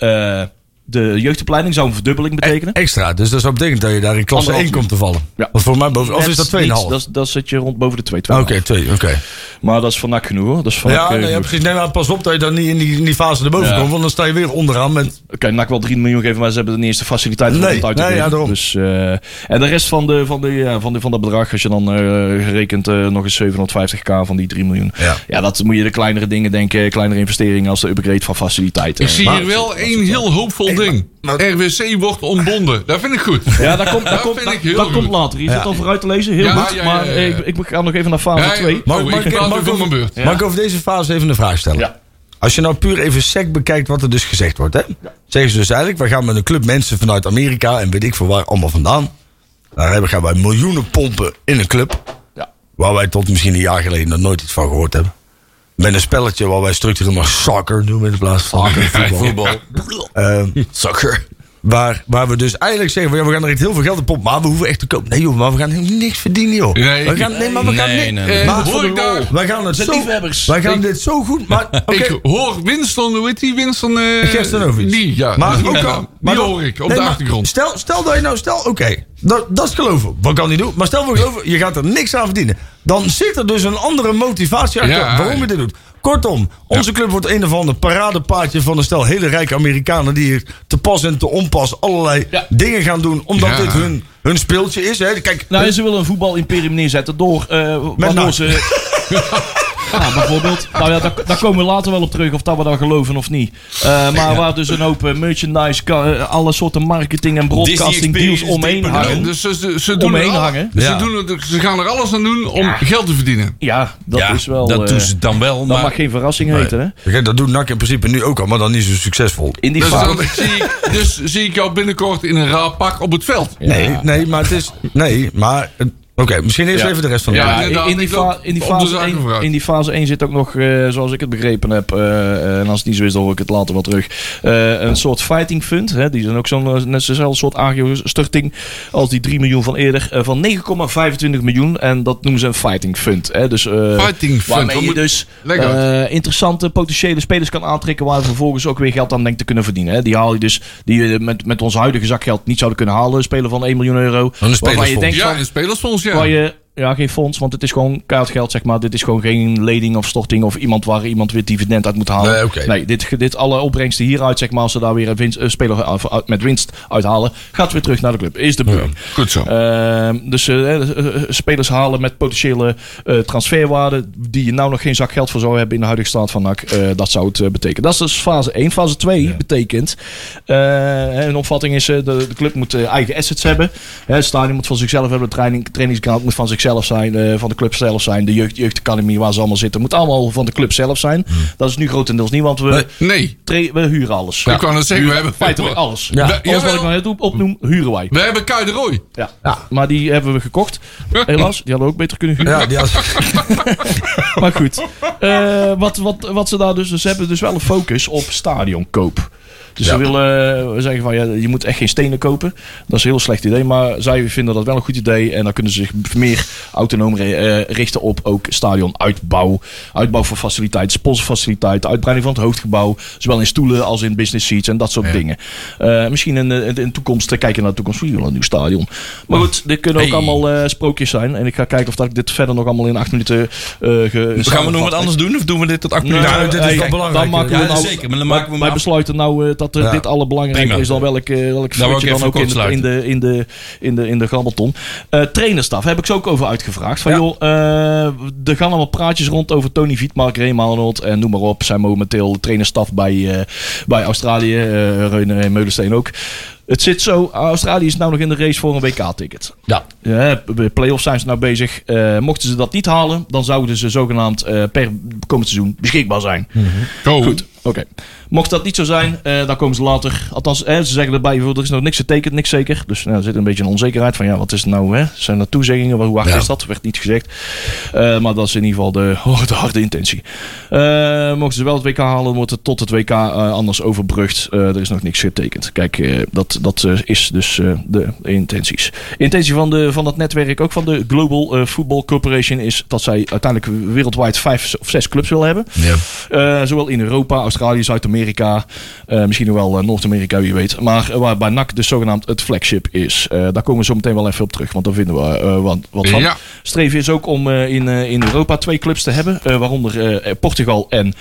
de jeugdopleiding. Zou een verdubbeling betekenen. Extra, dus dat zou betekenen dat je daar in klasse Anderhalf 1 komt te vallen. Ja. Want voor mij boven, of is dat 2,5? niets, Dat, is- dat zit je rond boven de 2. Oké, 2, oké. Maar dat is van NAC genoeg hoor. Dat is van Ja, eh, nee, ja, precies. Nee, maar pas op dat je dan niet in die, in die fase erboven Ja. komt, want dan sta je weer onderaan met... Oké, NAC wel 3 miljoen geven, maar ze hebben de eerste faciliteiten voor Nee, het uit te nee, geven. ja, daarom. Dus, eh, en de rest van, de, van, de, ja, van, de, van dat bedrag, als je dan eh, gerekend nog eens 750k van die 3 miljoen. Ja. dat moet je de kleinere dingen denken, kleinere investeringen als de upgrade van faciliteiten. Ik zie hier wel één heel hoopvol ding. RWC wordt ontbonden. Dat vind ik goed. Ja, dat komt, dat Dat komt, vind dat, ik heel dat komt later. Je zit al vooruit te lezen, heel Ja, goed. maar ja, ja. Ik, ik ga nog even naar fase Ja, 2. ja. Maar, Oh, ik mag over over- mijn beurt. Mag ik over deze fase even een vraag stellen? Ja. Als je nou puur even sec bekijkt wat er dus gezegd wordt. Hè? Zeggen ze dus eigenlijk, we gaan met een club mensen vanuit Amerika en weet ik veel waar allemaal vandaan. Daar hebben, gaan wij miljoenen pompen in een club. Ja. Waar wij tot misschien een jaar geleden nog nooit iets van gehoord hebben. Met een spelletje waar wij structureel maar soccer noemen in plaats van voetbal. Ehm, Soccer. Waar, waar we dus eigenlijk zeggen, van, ja, we gaan er echt heel veel geld in pompen. Maar we hoeven echt te kopen. Nee joh, maar we gaan helemaal niks verdienen joh. Nee. we gaan, nee, maar we gaan Nee, niet. nee, nee. Eh, Maar hoor ik daar? wij gaan het zo, wij gaan dit zo goed. Maar. Ik hoor Winston, hoe heet die? Winston... eh Gerstenovic. Die, ja. Maar die ook al, maar die hoor ik op de achtergrond. Stel, stel dat je nou, stel, oké, dat, dat is geloven. Wat kan hij doen? Maar stel voor geloven, je gaat er niks aan verdienen. Dan zit er dus een andere motivatie achter waarom je dit doet. Kortom, onze club wordt een of ander paradepaadje van een stel hele rijke Amerikanen die hier te pas en te onpas allerlei Ja. dingen gaan doen omdat Ja. dit hun, hun speeltje is. Hè. Kijk, Nou, en ze willen een voetbalimperium neerzetten door... waardoor NAC. ze... Ja, bijvoorbeeld. Nou ja, daar, daar komen we later wel op terug of dat we dat geloven of niet. Eh, maar waar dus een hoop eh, merchandise, eh, alle soorten marketing en broadcasting deals omheen hangen. Dus ze, ze, ze doen Omheen al- hangen. Ze, doen het, ze gaan er alles aan doen om geld te verdienen. Ja, dat ja, is wel... dat doen ze dan wel. dat Maar mag geen verrassing heten, hè? Dat doet NAC in principe nu ook al, maar dan niet zo succesvol. In die Dus, dan zie ik, dus zie ik jou binnenkort in een raar pak op het veld. Nee, nee, maar het is. Nee, maar. Eh, Oké, misschien eerst Ja. even de rest van de Ja, Ja, in, die fa- in, fase zaken 1, vooruit. in die fase 1 zit ook nog, eh, zoals ik het begrepen heb, eh, en als het niet zo is, dan hoor ik het later wel terug. eh, een soort fighting fund. Hè, die zijn ook zo'n eh, net zo'n soort AGO-storting als die 3 miljoen van eerder. eh, van 9,25 miljoen. En dat noemen ze een fighting fund. Hè, dus, eh, Fighting fund, Waarmee je dus eh, interessante potentiële spelers kan aantrekken. Waar je vervolgens ook weer geld aan denkt te kunnen verdienen. Hè. Die haal je dus, die je met, met ons huidige zakgeld niet zouden kunnen halen. Een speler van 1 miljoen euro. Een Waarvan je spelersfonds. denkt Ja, van, een spelersfonds, ja. Waar je, ja, geen fonds, want het is gewoon kaartgeld, zeg maar. Dit is gewoon geen lening of storting of iemand waar iemand weer dividend uit moet halen. Nee, dit, dit alle opbrengsten hieruit, zeg maar, als ze daar weer een, winst, een speler met winst uithalen, gaat weer terug naar de club. Is de bedoeling. Goed zo. Ehm, dus eh, eh, eh, spelers halen met potentiële eh, transferwaarde die je nou nog geen zak geld voor zou hebben in de huidige staat van NAC. dat zou het betekenen. Dat is dus fase 1. Fase 2 betekent, een opvatting is, de, de club moet eigen assets hebben. Het stadion moet van zichzelf hebben, de training, trainingsground moet van zichzelf zijn, eh, van de club zelf zijn, de jeugd, jeugdacademie waar ze allemaal zitten, moet allemaal van de club zelf zijn. Dat is nu grotendeels niet, want we, Nee, we huren alles. ik wou net zeggen, we hebben... Feitelijk alles. Ja. Alles wat ik nou net op- opnoem, huren wij. We hebben Kai de Roy. Ja. maar die hebben we gekocht. Helaas, die hadden we ook beter kunnen huren. Ja, die had, Maar goed, Eh, wat, wat, wat ze daar dus, ze hebben dus wel een focus op stadionkoop. Dus Ja. ze willen we zeggen van ja, je moet echt geen stenen kopen. Dat is een heel slecht idee, maar zij vinden dat wel een goed idee. En dan kunnen ze zich meer autonoom eh, richten op ook stadionuitbouw. Uitbouw van faciliteiten, sponsorfaciliteiten, uitbreiding van het hoofdgebouw. Zowel in stoelen als in business seats en dat soort dingen. Eh, misschien in, de- in de toekomst eh, kijken naar de toekomst. We een nieuw stadion. Maar goed, dit kunnen ook Hey. allemaal eh, sprookjes zijn. En ik ga kijken of dat ik dit verder nog allemaal in acht minuten uh, gaan we nog wat anders doen? Of doen we dit tot acht minuten? Nou, dit is hey, wel belangrijk, Dan maken we Ja, nou, zeker, maar dan wij- maken we wij besluiten nou eh, dat eh, Ja. dit allerbelangrijker Prima. is dan welk, eh welk fluitje ik dan ook in de, in de, in de, in de, in de grabbelton. Eh trainerstaf heb ik ze ook over uitgevraagd. Van Ja. joh, er gaan allemaal praatjes rond over Tony Vietmark, Ray Arnold en noem maar op. Zijn momenteel trainerstaf bij, bij Australië. eh Reune en Meulensteen ook. Het zit zo, Australië is nou nog in de race voor een WK-ticket. ja. Ja, play-offs zijn ze nou bezig. Mochten ze dat niet halen, dan zouden ze zogenaamd per komend seizoen beschikbaar zijn. Oh. Goed, oké. Oké. Mocht dat niet zo zijn, eh, dan komen ze later. Althans, eh, ze zeggen erbij, er is nog niks getekend, niks zeker. Dus nou, er zit een beetje een onzekerheid van, ja, wat is het nou? Hè? Zijn er toezeggingen? Hoe hard Ja. is dat? Werd niet gezegd. Eh, maar dat is in ieder geval de, oh, de harde intentie. Eh, mochten ze wel het WK halen, wordt het tot het WK anders overbrugd. Er is nog niks getekend. Kijk, dat, dat is dus de intenties. Intentie van, de, van dat netwerk, ook van de Global Football Corporation, is dat zij uiteindelijk wereldwijd vijf of zes clubs willen hebben. Ja. Zowel in Europa, Australië, Zuid-Amerika, eh, misschien nog wel eh, Noord-Amerika, wie weet. Maar eh, waar bij NAC dus zogenaamd het flagship is. Daar komen we zo meteen wel even op terug, want daar vinden we wat, wat van. Ja. Streven is ook om in, in Europa twee clubs te hebben, waaronder Portugal en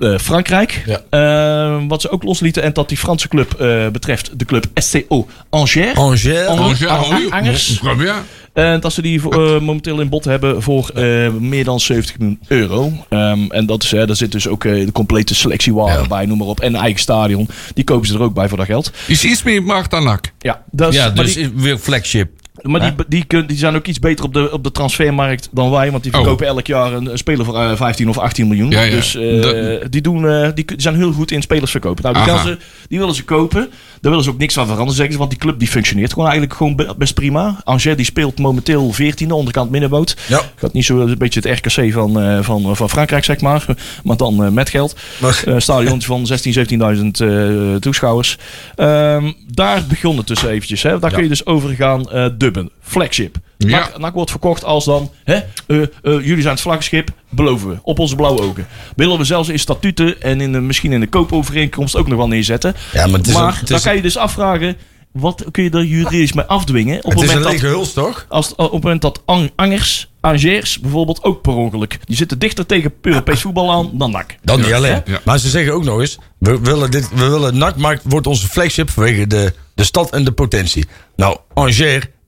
eh, eh, Frankrijk. Ja. Eh, wat ze ook loslieten, en dat die Franse club eh, betreft, de club SCO Angers. Angers. Angers. Oh, ja, oh, Angers. Bien. En dat ze die eh, momenteel in bod hebben voor eh, meer dan 70 miljoen euro. Ehm, en dat is, hè, daar zit dus ook eh, de complete selectiewagen Ja. bij, noem maar op. En eigen stadion. Die kopen ze er ook bij voor dat geld. Is iets meer macht dan NAC. Ja, dat is, Ja, dus die, weer flagship. Maar die, die, kun- die zijn ook iets beter op de, op de transfermarkt dan wij. Want die Oh. verkopen elk jaar een, een speler voor eh, 15 of 18 miljoen. Ja, ja. Dus eh, die, doen, eh, die, die zijn heel goed in spelers verkopen. Nou, die, ze, die willen ze kopen. Daar willen ze ook niks van veranderen, zeggen ze. Want die club die functioneert gewoon eigenlijk gewoon be- best prima. Angers die speelt momenteel 14e, onderkant middenboot. Ja. Gaat niet zo een beetje het RKC van, eh, van, van Frankrijk, zeg maar. Maar dan eh, met geld. Maar- Eh stadion van 16.000, 17.000 eh, toeschouwers. Ehm, daar begon het dus eventjes. Hè. Daar kun je dus over gaan eh. Flagship. Ja. NAC, NAC wordt verkocht als dan... Hè, eh, eh, jullie zijn het vlaggenschip, beloven we. Op onze blauwe ogen. Willen we zelfs in statuten en in de, misschien in de koopovereenkomst ook nog wel neerzetten. Ja, maar het is maar een- het dan is- kan je dus afvragen... Wat kun je er juridisch mee afdwingen? Op Het is een lege dat, huls, toch? als, op het moment dat Ang- Angers, Angers bijvoorbeeld ook per ongeluk... Die zitten dichter tegen Europees voetbal aan dan NAC. Dat niet alleen. Ja. Maar ze zeggen ook nog eens: we willen dit, we willen NAC maakt, wordt onze flagship vanwege de, de stad en de potentie. Nou, Angers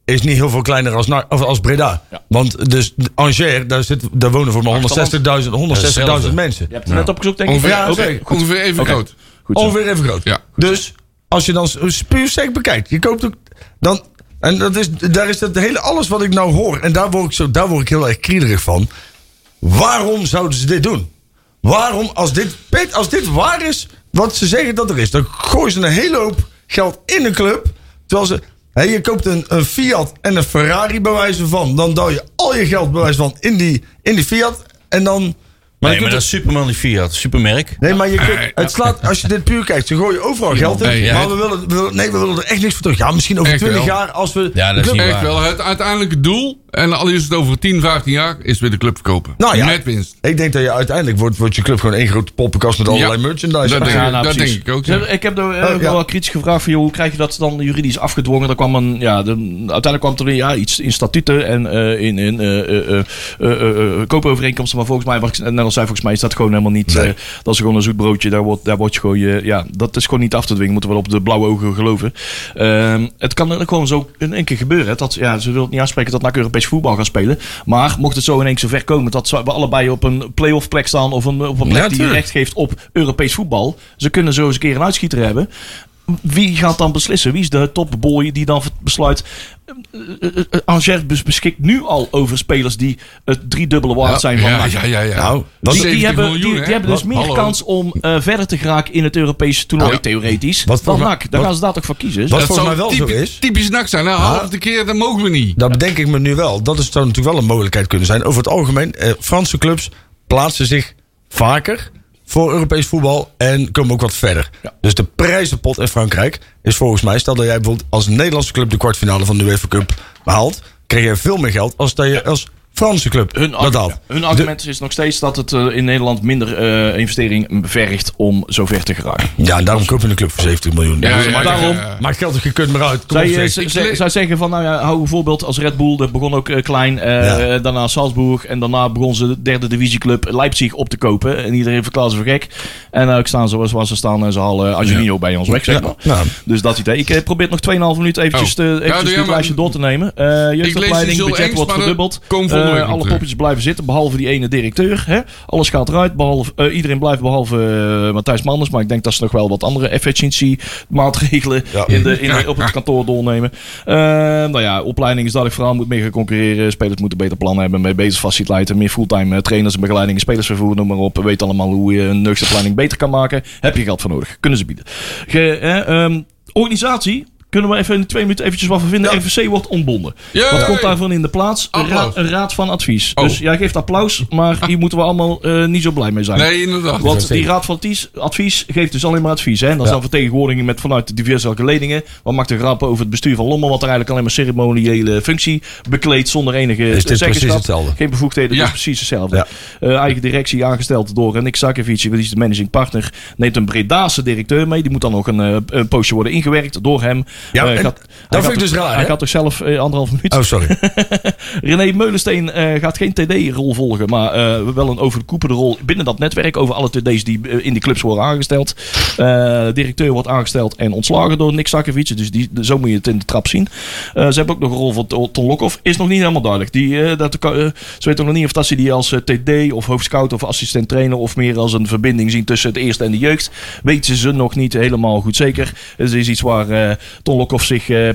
is niet heel veel kleiner als, of als Breda. Ja. Want dus Angers, daar, zit, daar wonen voor maar 160.000 160.000 mensen. Je hebt het net opgezocht, denk ik. Ongeveer, Ja, oké. ongeveer- ongeveer even groot. Goed zo. Ongeveer even groot. Ja. Dus als je dan puur sec bekijkt, je koopt ook dan. En dat is, daar is dat hele alles wat ik nou hoor. En daar word ik, zo, daar word ik heel erg kriederig van. Waarom zouden ze dit doen? Waarom, als dit, Pet, als dit waar is, wat ze zeggen dat er is, dan gooien ze een hele hoop geld in een club. Terwijl ze. Hé, je koopt een, een Fiat en een Ferrari bij wijze van. Dan douw je al je geld bij wijze van in die, in die Fiat. En dan. Maar Nee, maar dat is Superman die Fiat. Supermerk. Nee, maar je kunt, het slaat, als je dit puur kijkt, ze gooien overal geld in. Nee, ja. maar we willen, we willen- nee, we willen er echt niks voor terug. Ja, misschien over Echt 20 wel. jaar als we. Ja, dat is de club- niet waar. wel. Het uiteindelijke doel, en al is het over 10, 15 jaar, is weer de club verkopen. Nou ja, Met winst. ik denk dat je uiteindelijk wordt, wordt je club gewoon één grote poppenkast met allerlei Ja, merchandise. Dat, denk, Ja, ik- nou, dat precies. denk ik ook. Ja. Ik heb er eh, Oh, ja. wel kritisch gevraagd van, joh, hoe krijg je dat dan juridisch afgedwongen? Er kwam een, ja, de, uiteindelijk kwam er ja, iets in statuten en eh, in, in eh, eh, eh, eh, eh, eh, koopovereenkomsten. Maar volgens mij, wat ik net al zei, volgens mij is dat gewoon helemaal niet. Nee. eh, dat is gewoon een zoet broodje. Daar wordt, daar wordt je gewoon, je, ja, dat is gewoon niet af te dwingen. Moeten we wel op de blauwe ogen geloven. Ehm, het kan ook gewoon zo in één keer gebeuren. hè, Dat, ja, ze wil het niet aanspreken dat NAC Europees voetbal gaan spelen. Maar mocht het zo in één keer zo ver komen dat we allebei op een play-off plek staan of een, op een plek Ja, die recht geeft op Europees voetbal. Ze kunnen zo eens een keer een uitschieter hebben. Wie gaat dan beslissen? Wie is de topboy die dan besluit? eh, eh, eh, Angers bes- beschikt nu al over spelers die het driedubbele waard zijn van ja, NAC. ja, ja, ja. Nou, Die, 70 die hebben, miljoen, die, hebben dus meer Hallo. kans om eh, verder te geraken in het Europese toernooi, theoretisch, Wat dan voor- NAC. Daar gaan ze daar toch voor kiezen. Wat volgens zou mij wel zo typisch, is. typisch nak zijn. Nou, half de keer, dat mogen we niet. Dat bedenk ik me nu wel. Dat is, zou natuurlijk wel een mogelijkheid kunnen zijn. Over het algemeen, eh, Franse clubs plaatsen zich vaker voor Europees voetbal en komen ook wat verder. Ja. Dus de prijzenpot in Frankrijk is volgens mij, stel dat jij bijvoorbeeld als Nederlandse club de kwartfinale van de UEFA Cup behaalt, krijg je veel meer geld als dat je als Franse club Hun, dat hun argument is nog steeds dat het eh, in Nederland minder eh, investering vergt om zo ver te geraken. Ja, en daarom koop je een club voor 70 miljoen. Ja, Dus ja, ja, daarom- ja. maakt geld je kunt maar uit. Kom Zij, op, eh, zeg. zij zeggen van, nou ja, hou een voorbeeld als Red Bull. Dat begon ook klein. eh, Ja. Daarna Salzburg. En daarna begon ze de derde divisieclub Leipzig op te kopen. En iedereen verklaarde ze voor gek. En uh, ik staan zoals zoals ze staan. En ze halen Angelino bij ons weg, zeg maar. Ja. Dus dat idee. Ik probeer nog 2,5 minuut eventjes, Oh. te, eventjes dit maar. lijstje door te nemen. Eh Ik lees jeugdopleiding, budget wordt maar verdubbeld. Nog alle poppetjes blijven zitten, behalve die ene directeur. Hè? Alles gaat eruit, behalve, eh, iedereen blijft behalve eh, Matthijs Manders. Maar ik denk dat ze nog wel wat andere efficiency maatregelen Ja. in de, in de- op het kantoor doornemen. Eh, nou ja, opleiding is dat ik vooral moet mee gaan concurreren. Spelers moeten beter plannen hebben, meer beter faciliteiten, meer fulltime eh, trainers en begeleiding, spelersvervoer, noem maar op. Weet allemaal hoe je een planning beter kan maken. Heb je geld voor nodig. Kunnen ze bieden. Ge, eh, ehm, organisatie. Kunnen we even in twee minuten eventjes wat vinden? RVC wordt ontbonden. Ja, Wat ja, komt ja. daarvan in de plaats? Een een raad van advies. Oh. Dus jij geeft applaus, maar hier moeten we allemaal eh, niet zo blij mee zijn. Nee, inderdaad. Want die raad van advies, advies geeft dus alleen maar advies. Hè? En dat is dan vertegenwoordiging met vanuit de diverse geledingen. Wat maakt de grappen over het bestuur van Lommel, wat er eigenlijk alleen maar ceremoniële functie bekleedt zonder enige Is dit precies hetzelfde? Geen bevoegdheden, Ja. dus precies hetzelfde. Ja. Eh, eigen directie aangesteld door Nick Sakovic, die is de managing partner. Neemt een Bredaanse directeur mee. Die moet dan nog een, eh, een poosje worden ingewerkt door hem. Ja, Eh, gaat- dat vind ik dus raar, Hij hè? gaat toch zelf eh, anderhalf minuut. Oh, sorry. René Meulensteen eh, gaat geen TD-rol volgen, maar wel een overkoepelde rol binnen dat netwerk. Over alle TD's die in die clubs worden aangesteld. Directeur wordt aangesteld en ontslagen door Nick Sakovic. Dus die, zo moet je het in de trap zien. Ze hebben ook nog een rol van To- Ton Lokhoff. Is nog niet helemaal duidelijk. Die, dat, ze weten nog niet of dat ze die als TD of hoofdscout of assistent trainer of meer als een verbinding zien tussen het eerste en de jeugd. Weten ze nog niet helemaal goed zeker. Het is iets waar eh, Lokhoff zich eh,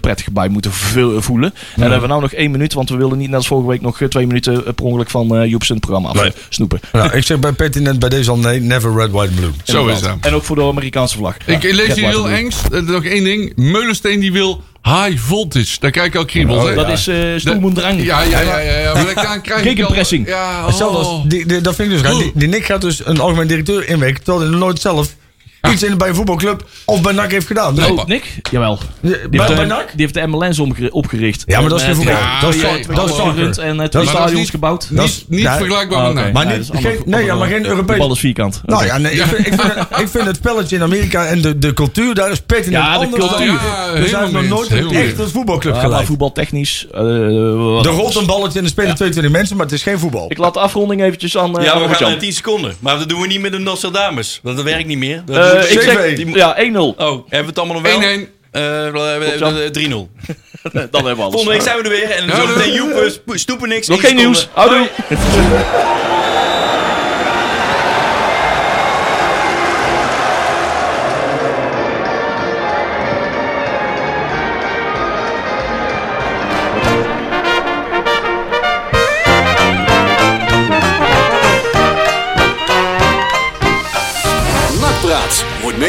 prettig bij moet vo- voelen. En dan hebben we nou nog één minuut, want we willen niet net als vorige week nog eh, twee minuten eh, per ongeluk van eh Joep zijn programma af Nee. snoepen. nou, ik zeg bij pertinent bij deze al nee, never red, white, blue. Zo is dat. En ook voor de Amerikaanse vlag. Ik Ja, lees hier heel. Eh, Nog één ding. Meulensteen die wil high voltage. Daar krijg ik al kriebels. hè? Dat is eh stoelmoendrang. Ja, ja, ja, ja, ja. Maar dan krijg ik al- Gegenpressing. Ja, Hetzelfde oh. als, die, die- dat vind ik dus raar. Die, die Nick gaat dus een algemeen directeur inwerken, terwijl hij nooit zelf iets in, bij een voetbalclub of bij NAC heeft gedaan. Dus- Oh, Nick? Jawel. Die bij, heeft, bij eh, NAC? die heeft de MLS opgericht. Ja, maar dat is geen En, voetbal. eh, Dat is ja, dat is gerund en eh, twee is- stadions gebouwd. dat is- Niet, vergelijkbaar Ah, met oké. NAC. Maar Nee, niet- nee, maar geen De Europees. bal is vierkant. Nou ja, nee, ik, vind, ik, vind het, ik vind het spelletje in Amerika en de, de cultuur daar is pertinent Ja, de anders dan cultuur. We zijn nog nooit echt een voetbalclub gelijk. voetbaltechnisch. eh, Er rolt een balletje en er spelen 22 mensen, maar het is geen voetbal. Ik laat de afronding eventjes aan. eh, Ja, we gaan Robert-Jan. naar 10 seconden. Maar dat doen we niet met de Nostradamus. Want dat werkt niet meer. Eh, ik zeg, ja, 1-0. Oh, hebben we het allemaal nog wel? 1-1. Eh, eh, Jan. eh, 3-0. Dan hebben we alles. Volgende week zijn we er weer. En zo meteen. Joep stoepen niks. Nog geen nieuws. Houdoe.